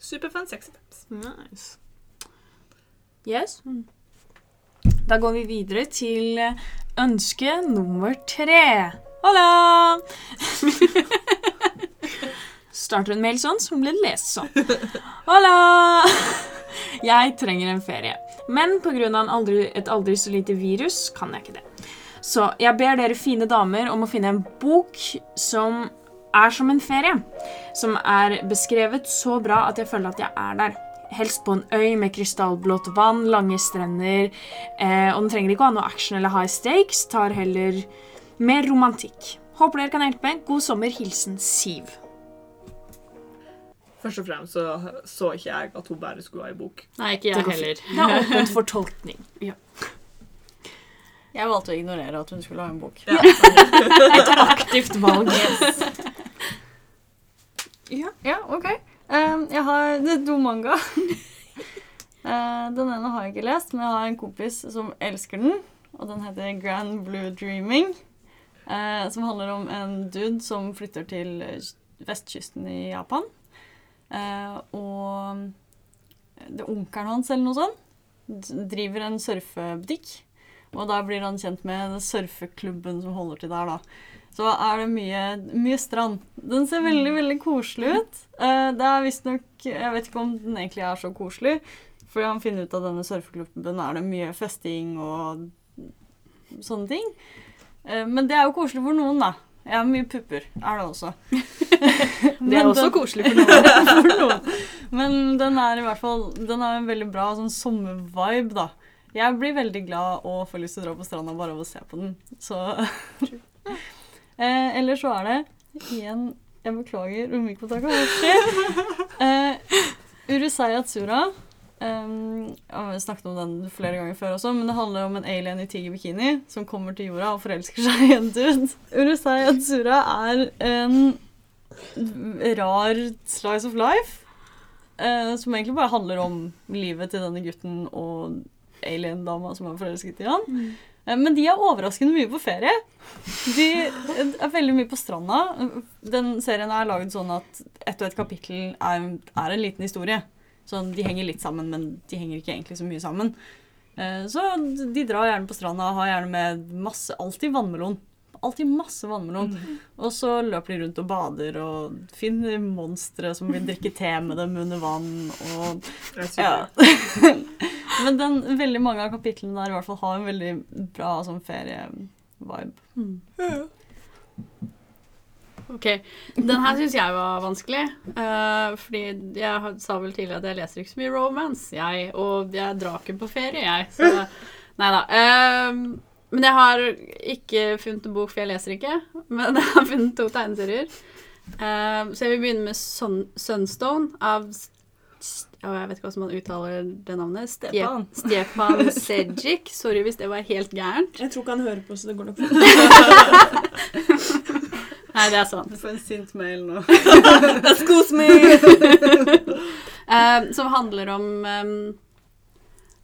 Superfun sexy tips. Nice. Yes. Da går vi videre til ønske nummer tre. Hola! Starter en mail sånn, som blir lest sånn. Hola! Jeg trenger en ferie, men pga. Aldri, et aldri så lite virus kan jeg ikke det. Så jeg ber dere fine damer om å finne en bok som er som en ferie. Som er beskrevet så bra at jeg føler at jeg er der. Helst på en øy med krystallblått vann, lange strender. Eh, og den trenger ikke å ha noe action eller high stakes. Tar heller mer romantikk. Håper dere kan hjelpe. God sommer. Hilsen Siv. Først og fremst så så ikke jeg at hun bare skulle ha ei bok. Nei, ikke jeg heller. Det er åpent for tolkning. Jeg valgte å ignorere at hun skulle ha en bok. Et aktivt valg. Ja, OK. Um, jeg har det er to manga. uh, den ene har jeg ikke lest, men jeg har en kompis som elsker den. Og den heter Grand Blue Dreaming. Uh, som handler om en dude som flytter til vestkysten i Japan. Uh, og det er onkelen hans eller noe sånt driver en surfebutikk. Og da blir han kjent med surfeklubben som holder til der, da. Så er det mye, mye strand. Den ser veldig veldig koselig ut. Eh, det er visstnok Jeg vet ikke om den egentlig er så koselig. For han finner ut av denne surfeklubben er det mye festing og sånne ting. Eh, men det er jo koselig for noen, da. Jeg har mye pupper, er det også. Det er også koselig for noen. for noen. Men den er i hvert fall Den har en veldig bra sånn sommervibe, da. Jeg blir veldig glad og får lyst til å dra på stranda bare av å se på den. Så eh, Eller så er det igjen Jeg beklager, Umiko Takahashi. Eh, Urusei Atsura. Um, jeg har snakket om den flere ganger før også, men det handler om en alien i tigerbikini som kommer til jorda og forelsker seg i en dude. Urusei Atsura er en rar slice of life. uh, som egentlig bare handler om livet til denne gutten og alien-dama som er forelsket i han. Eh, men de er overraskende mye på ferie. De er veldig mye på stranda. Den serien er laget sånn at ett og ett kapittel er, er en liten historie. Så De henger litt sammen, men de henger ikke egentlig så mye sammen. Eh, Så de drar gjerne på stranda har gjerne med masse Alltid vannmelon. Alltid masse vannmelon. Og så løper de rundt og bader og finner monstre som vil drikke te med dem under vann. Og ja. Men den, veldig mange av kapitlene der i hvert fall har en veldig bra sånn ferie-vibe. Ok, Den her syns jeg var vanskelig. Uh, fordi jeg sa vel tidligere at jeg leser ikke så mye romance, jeg. Og jeg drar ikke på ferie, jeg. Så nei da. Eh, men jeg har ikke funnet en bok, for jeg leser ikke. Men jeg har funnet to tegneserier. Uh, så jeg vil begynne med Sun Sunstone av S- Jeg vet ikke som man uttaler det navnet. Stefan Stepan. Stepan Sejic. Sorry hvis det var helt gærent. Jeg tror ikke han hører på, så det går nok bra. Nei, det er sant. Du får en sint mail nå. Excuse me! uh, som handler om um,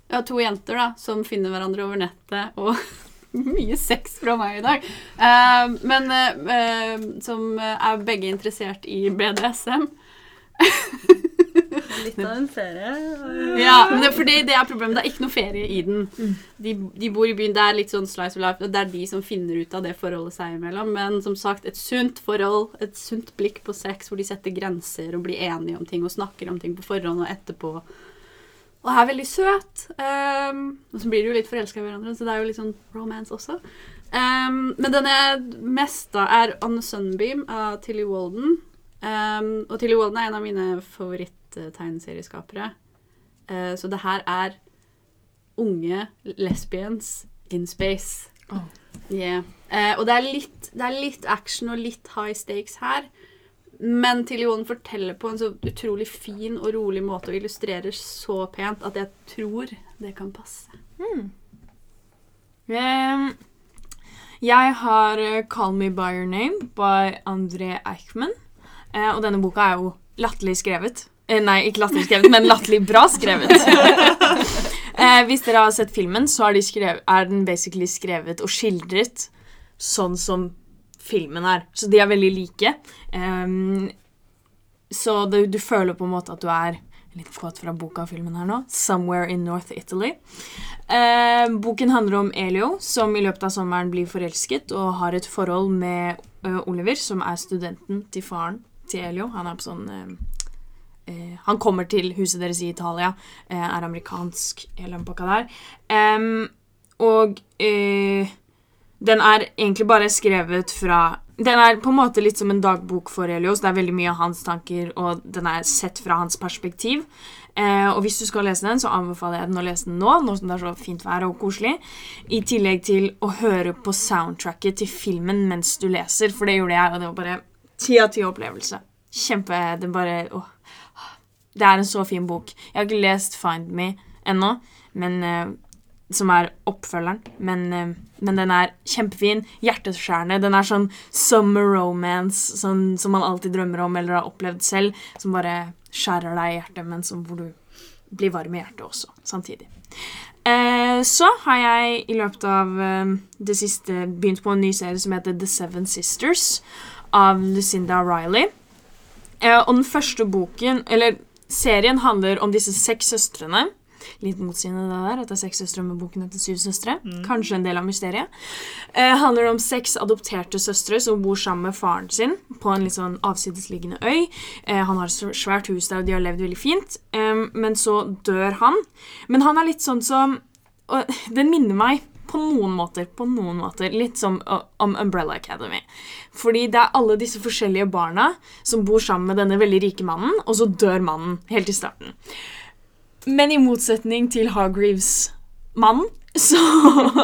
ja, to jenter da, som finner hverandre over nettet, og mye sex fra meg i dag. Uh, men uh, som er begge interessert i BDSM. Litt av en ferie. Ja, men det, fordi det er problemet. Det er ikke noe ferie i den. De, de bor i byen. Det er litt sånn slice of life. og Det er de som finner ut av det forholdet seg imellom. Men som sagt, et sunt forhold, et sunt blikk på sex hvor de setter grenser og blir enige om ting og snakker om ting på forhånd og etterpå. Og er veldig søt. Um, og så blir de jo litt forelska i hverandre, så det er jo litt sånn romance også. Um, men den jeg mest da, er On the Sunbeam av Tilly Walden. Um, og Tilly Walden er en av mine favoritt-tegneserieskapere. Uh, så det her er unge lesbians in space. Oh. Yeah. Uh, og det er, litt, det er litt action og litt high stakes her. Men Tilly Walden forteller på en så utrolig fin og rolig måte og illustrerer så pent at jeg tror det kan passe. Em, jeg har eh, Call Me By Your Name by André Eichmann. Eh, og denne boka er jo latterlig skrevet. Eh, nei, ikke latterlig skrevet, men latterlig bra skrevet. eh, hvis dere har sett filmen, så er, de skrevet, er den basically skrevet og skildret sånn som filmen er. Så de er veldig like. Um, så du, du føler på en måte at du er litt kåt fra boka og filmen her nå. 'Somewhere in North Italy'. Eh, boken handler om Elio, som i løpet av sommeren blir forelsket og har et forhold med uh, Oliver, som er studenten til faren til Elio. Han er på sånn eh, eh, Han kommer til huset deres i Italia, eh, er amerikansk, hele den pakka der. Em, og eh, den er egentlig bare skrevet fra Den er på en måte litt som en dagbok for Elios. Det er veldig mye av hans tanker, og den er sett fra hans perspektiv. Eh, og hvis du skal lese den, så anbefaler jeg den å lese den nå, nå som det er så fint vær og koselig. I tillegg til å høre på soundtracket til filmen mens du leser, for det gjorde jeg, og det var bare ti av ti opplevelse. Kjempe Det bare åh. Det er en så fin bok. Jeg har ikke lest Find Me ennå, men eh, som er oppfølgeren. Men, eh, men den er kjempefin. Hjerteskjærende. Den er sånn summer romance sånn, som man alltid drømmer om eller har opplevd selv. Som bare skjærer deg i hjertet, men som, hvor du blir varm i hjertet også samtidig. Eh, så har jeg i løpet av eh, det siste begynt på en ny serie som heter The Seven Sisters av Lucinda Riley. Og den første boken, eller serien, handler om disse seks søstrene. Litt motsigende det der, at det er seks søstre med boken etter Syv søstre. Kanskje en del av mysteriet. Eh, handler om seks adopterte søstre som bor sammen med faren sin på en litt sånn avsidesliggende øy. Eh, han har et svært hus der, og de har levd veldig fint. Eh, men så dør han. Men han er litt sånn som og Den minner meg på noen måter på noen måter, litt som uh, om Umbrella Academy. Fordi det er alle disse forskjellige barna som bor sammen med denne veldig rike mannen, og så dør mannen helt i starten. Men i motsetning til Hargreaves mannen, så,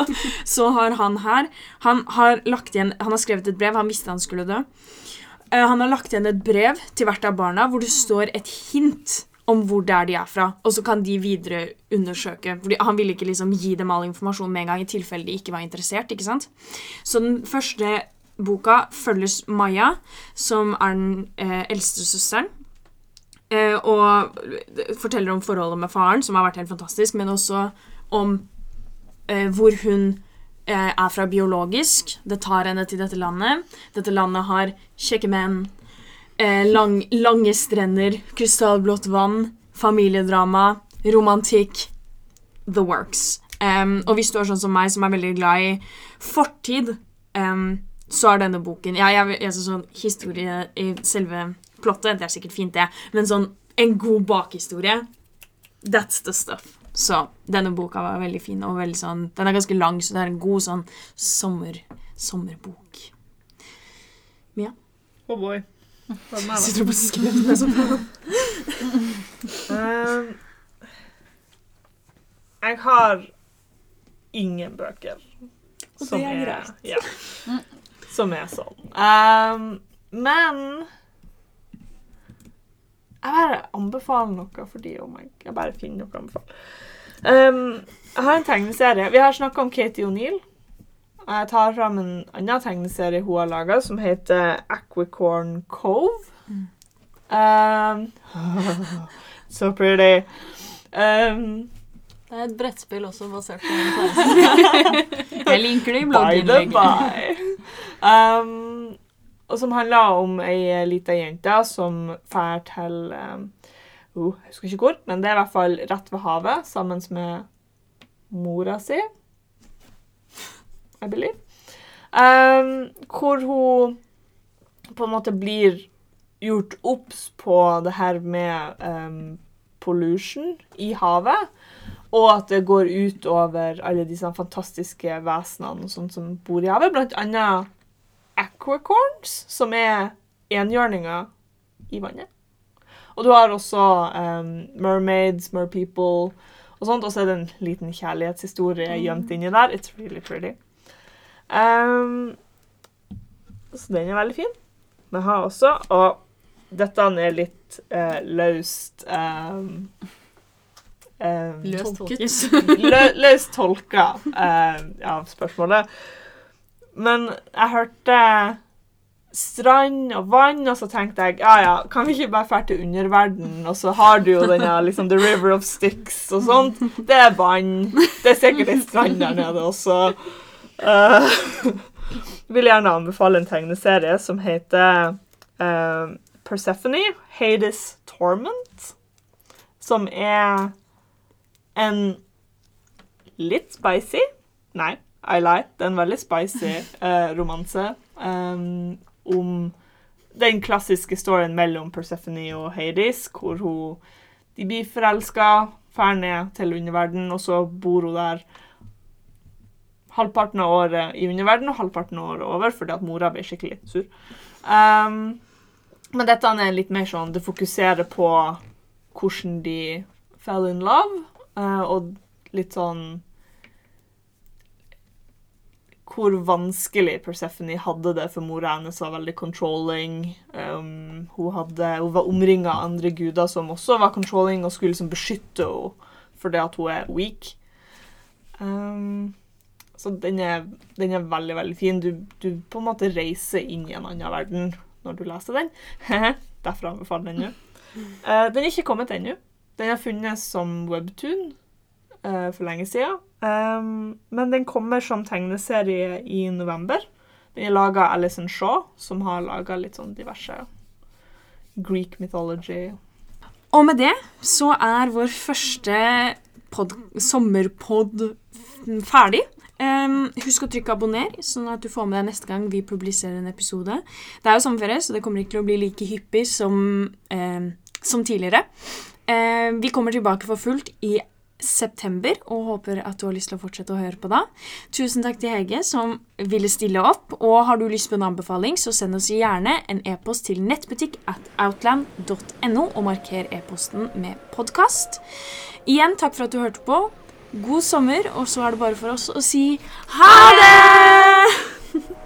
så har han her Han har lagt igjen Han har skrevet et brev. Han visste han skulle dø. Eh, han har lagt igjen et brev til hvert av barna hvor det står et hint om hvor det er de er fra, og så kan de videre undersøke. Fordi Han ville ikke liksom gi dem all informasjon med en gang i tilfelle de ikke var interessert. ikke sant? Så den første boka følges Maya, som er den eh, eldste søsteren. Eh, og forteller om forholdet med faren, som har vært helt fantastisk, men også om eh, hvor hun eh, er fra biologisk. Det tar henne til dette landet. Dette landet har kjekke menn, lang, lange strender, krystallblått vann, familiedrama, romantikk. The works. Um, og hvis du er sånn som meg, som er veldig glad i fortid, um, så er denne boken Ja, jeg, jeg, så sånn historie i selve plottet, endte er sikkert fint, det, men sånn en god bakhistorie That's the stuff. Så denne boka var veldig fin, og veldig sånn Den er ganske lang, så det er en god sånn sommer, sommerbok. Oh boy. Er Sitter du på skrevet med sånn? Um, jeg har ingen bøker Og det er greit. Ja, som er sånn. Um, men jeg bare anbefaler noe fordi oh my, jeg bare finner noe å anbefale. Um, jeg har en tegneserie. Vi har snakka om Katie O'Neill. Jeg tar fram en annen tegneserie hun har laga, som heter Aquicorn Cove. Um, so pretty. Um, Det er et brettspill også basert på den. Jeg linker det i by the blogginnlegget. by. Um, og som handler om ei lita jente som drar til oh, Jeg husker ikke hvor, men det er i hvert fall rett ved havet sammen med mora si. I believe. Um, hvor hun på en måte blir gjort obs på det her med um, pollution i havet. Og at det går ut over alle disse fantastiske vesenene sånn som bor i havet. Blant annet aquacorns, som er enhjørninger i vannet. Og du har også um, mermaids, merpeople og sånt. Og så er det en liten kjærlighetshistorie gjemt inni der. It's really pretty. Um, så den er veldig fin. Vi har også Og dette er litt uh, løst um, um, Løst tolka uh, av spørsmålet. Men jeg hørte strand og vann, og så tenkte jeg ja, ja, kan vi ikke bare dra til underverden, og så har du jo denne liksom The River of Styx og sånt. Det er vann. Det er sikkert ei strand der nede også. Uh, vil gjerne anbefale en tegneserie som heter uh, Persephone, Hades Torment, som er en litt spicy Nei, I lie. Det er en veldig spicy eh, romanse um, om den klassiske storyen mellom Persephone og Hades, hvor hun, de blir forelska, drar ned til underverden, og så bor hun der halvparten av året i underverden og halvparten av året over, fordi at mora blir skikkelig sur. Um, men dette er litt mer sånn Det fokuserer på hvordan de fell in love, uh, og litt sånn Hvor vanskelig Persephone hadde det, for mora hennes var veldig controlling. Um, hun, hadde, hun var omringa av andre guder som også var controlling, og skulle liksom beskytte henne fordi at hun er weak. Um, så den er, den er veldig, veldig fin. Du, du på en måte reiser inn i en annen verden når du leser den. Derfor anbefaler den nå. Uh, den er ikke kommet ennå. Den er funnet som webtoon eh, for lenge siden. Um, men den kommer som tegneserie i november. Den er laga av Alison Shaw, som har laga litt sånn diverse Greek mythology. Og med det så er vår første pod sommerpod ferdig. Um, husk å trykke abonner, sånn at du får med deg neste gang vi publiserer en episode. Det er jo sommerferie, så det kommer ikke til å bli like hyppig som, um, som tidligere. Em, vi kommer tilbake for fullt i september, og håper at du har lyst til å fortsette å høre på da. Tusen takk til Hege som ville stille opp, og har du lyst på en anbefaling, så send oss gjerne en e-post til nettbutikk at outland.no, og marker e-posten med podkast. Igjen, takk for at du hørte på. God sommer, og så er det bare for oss å si ha det!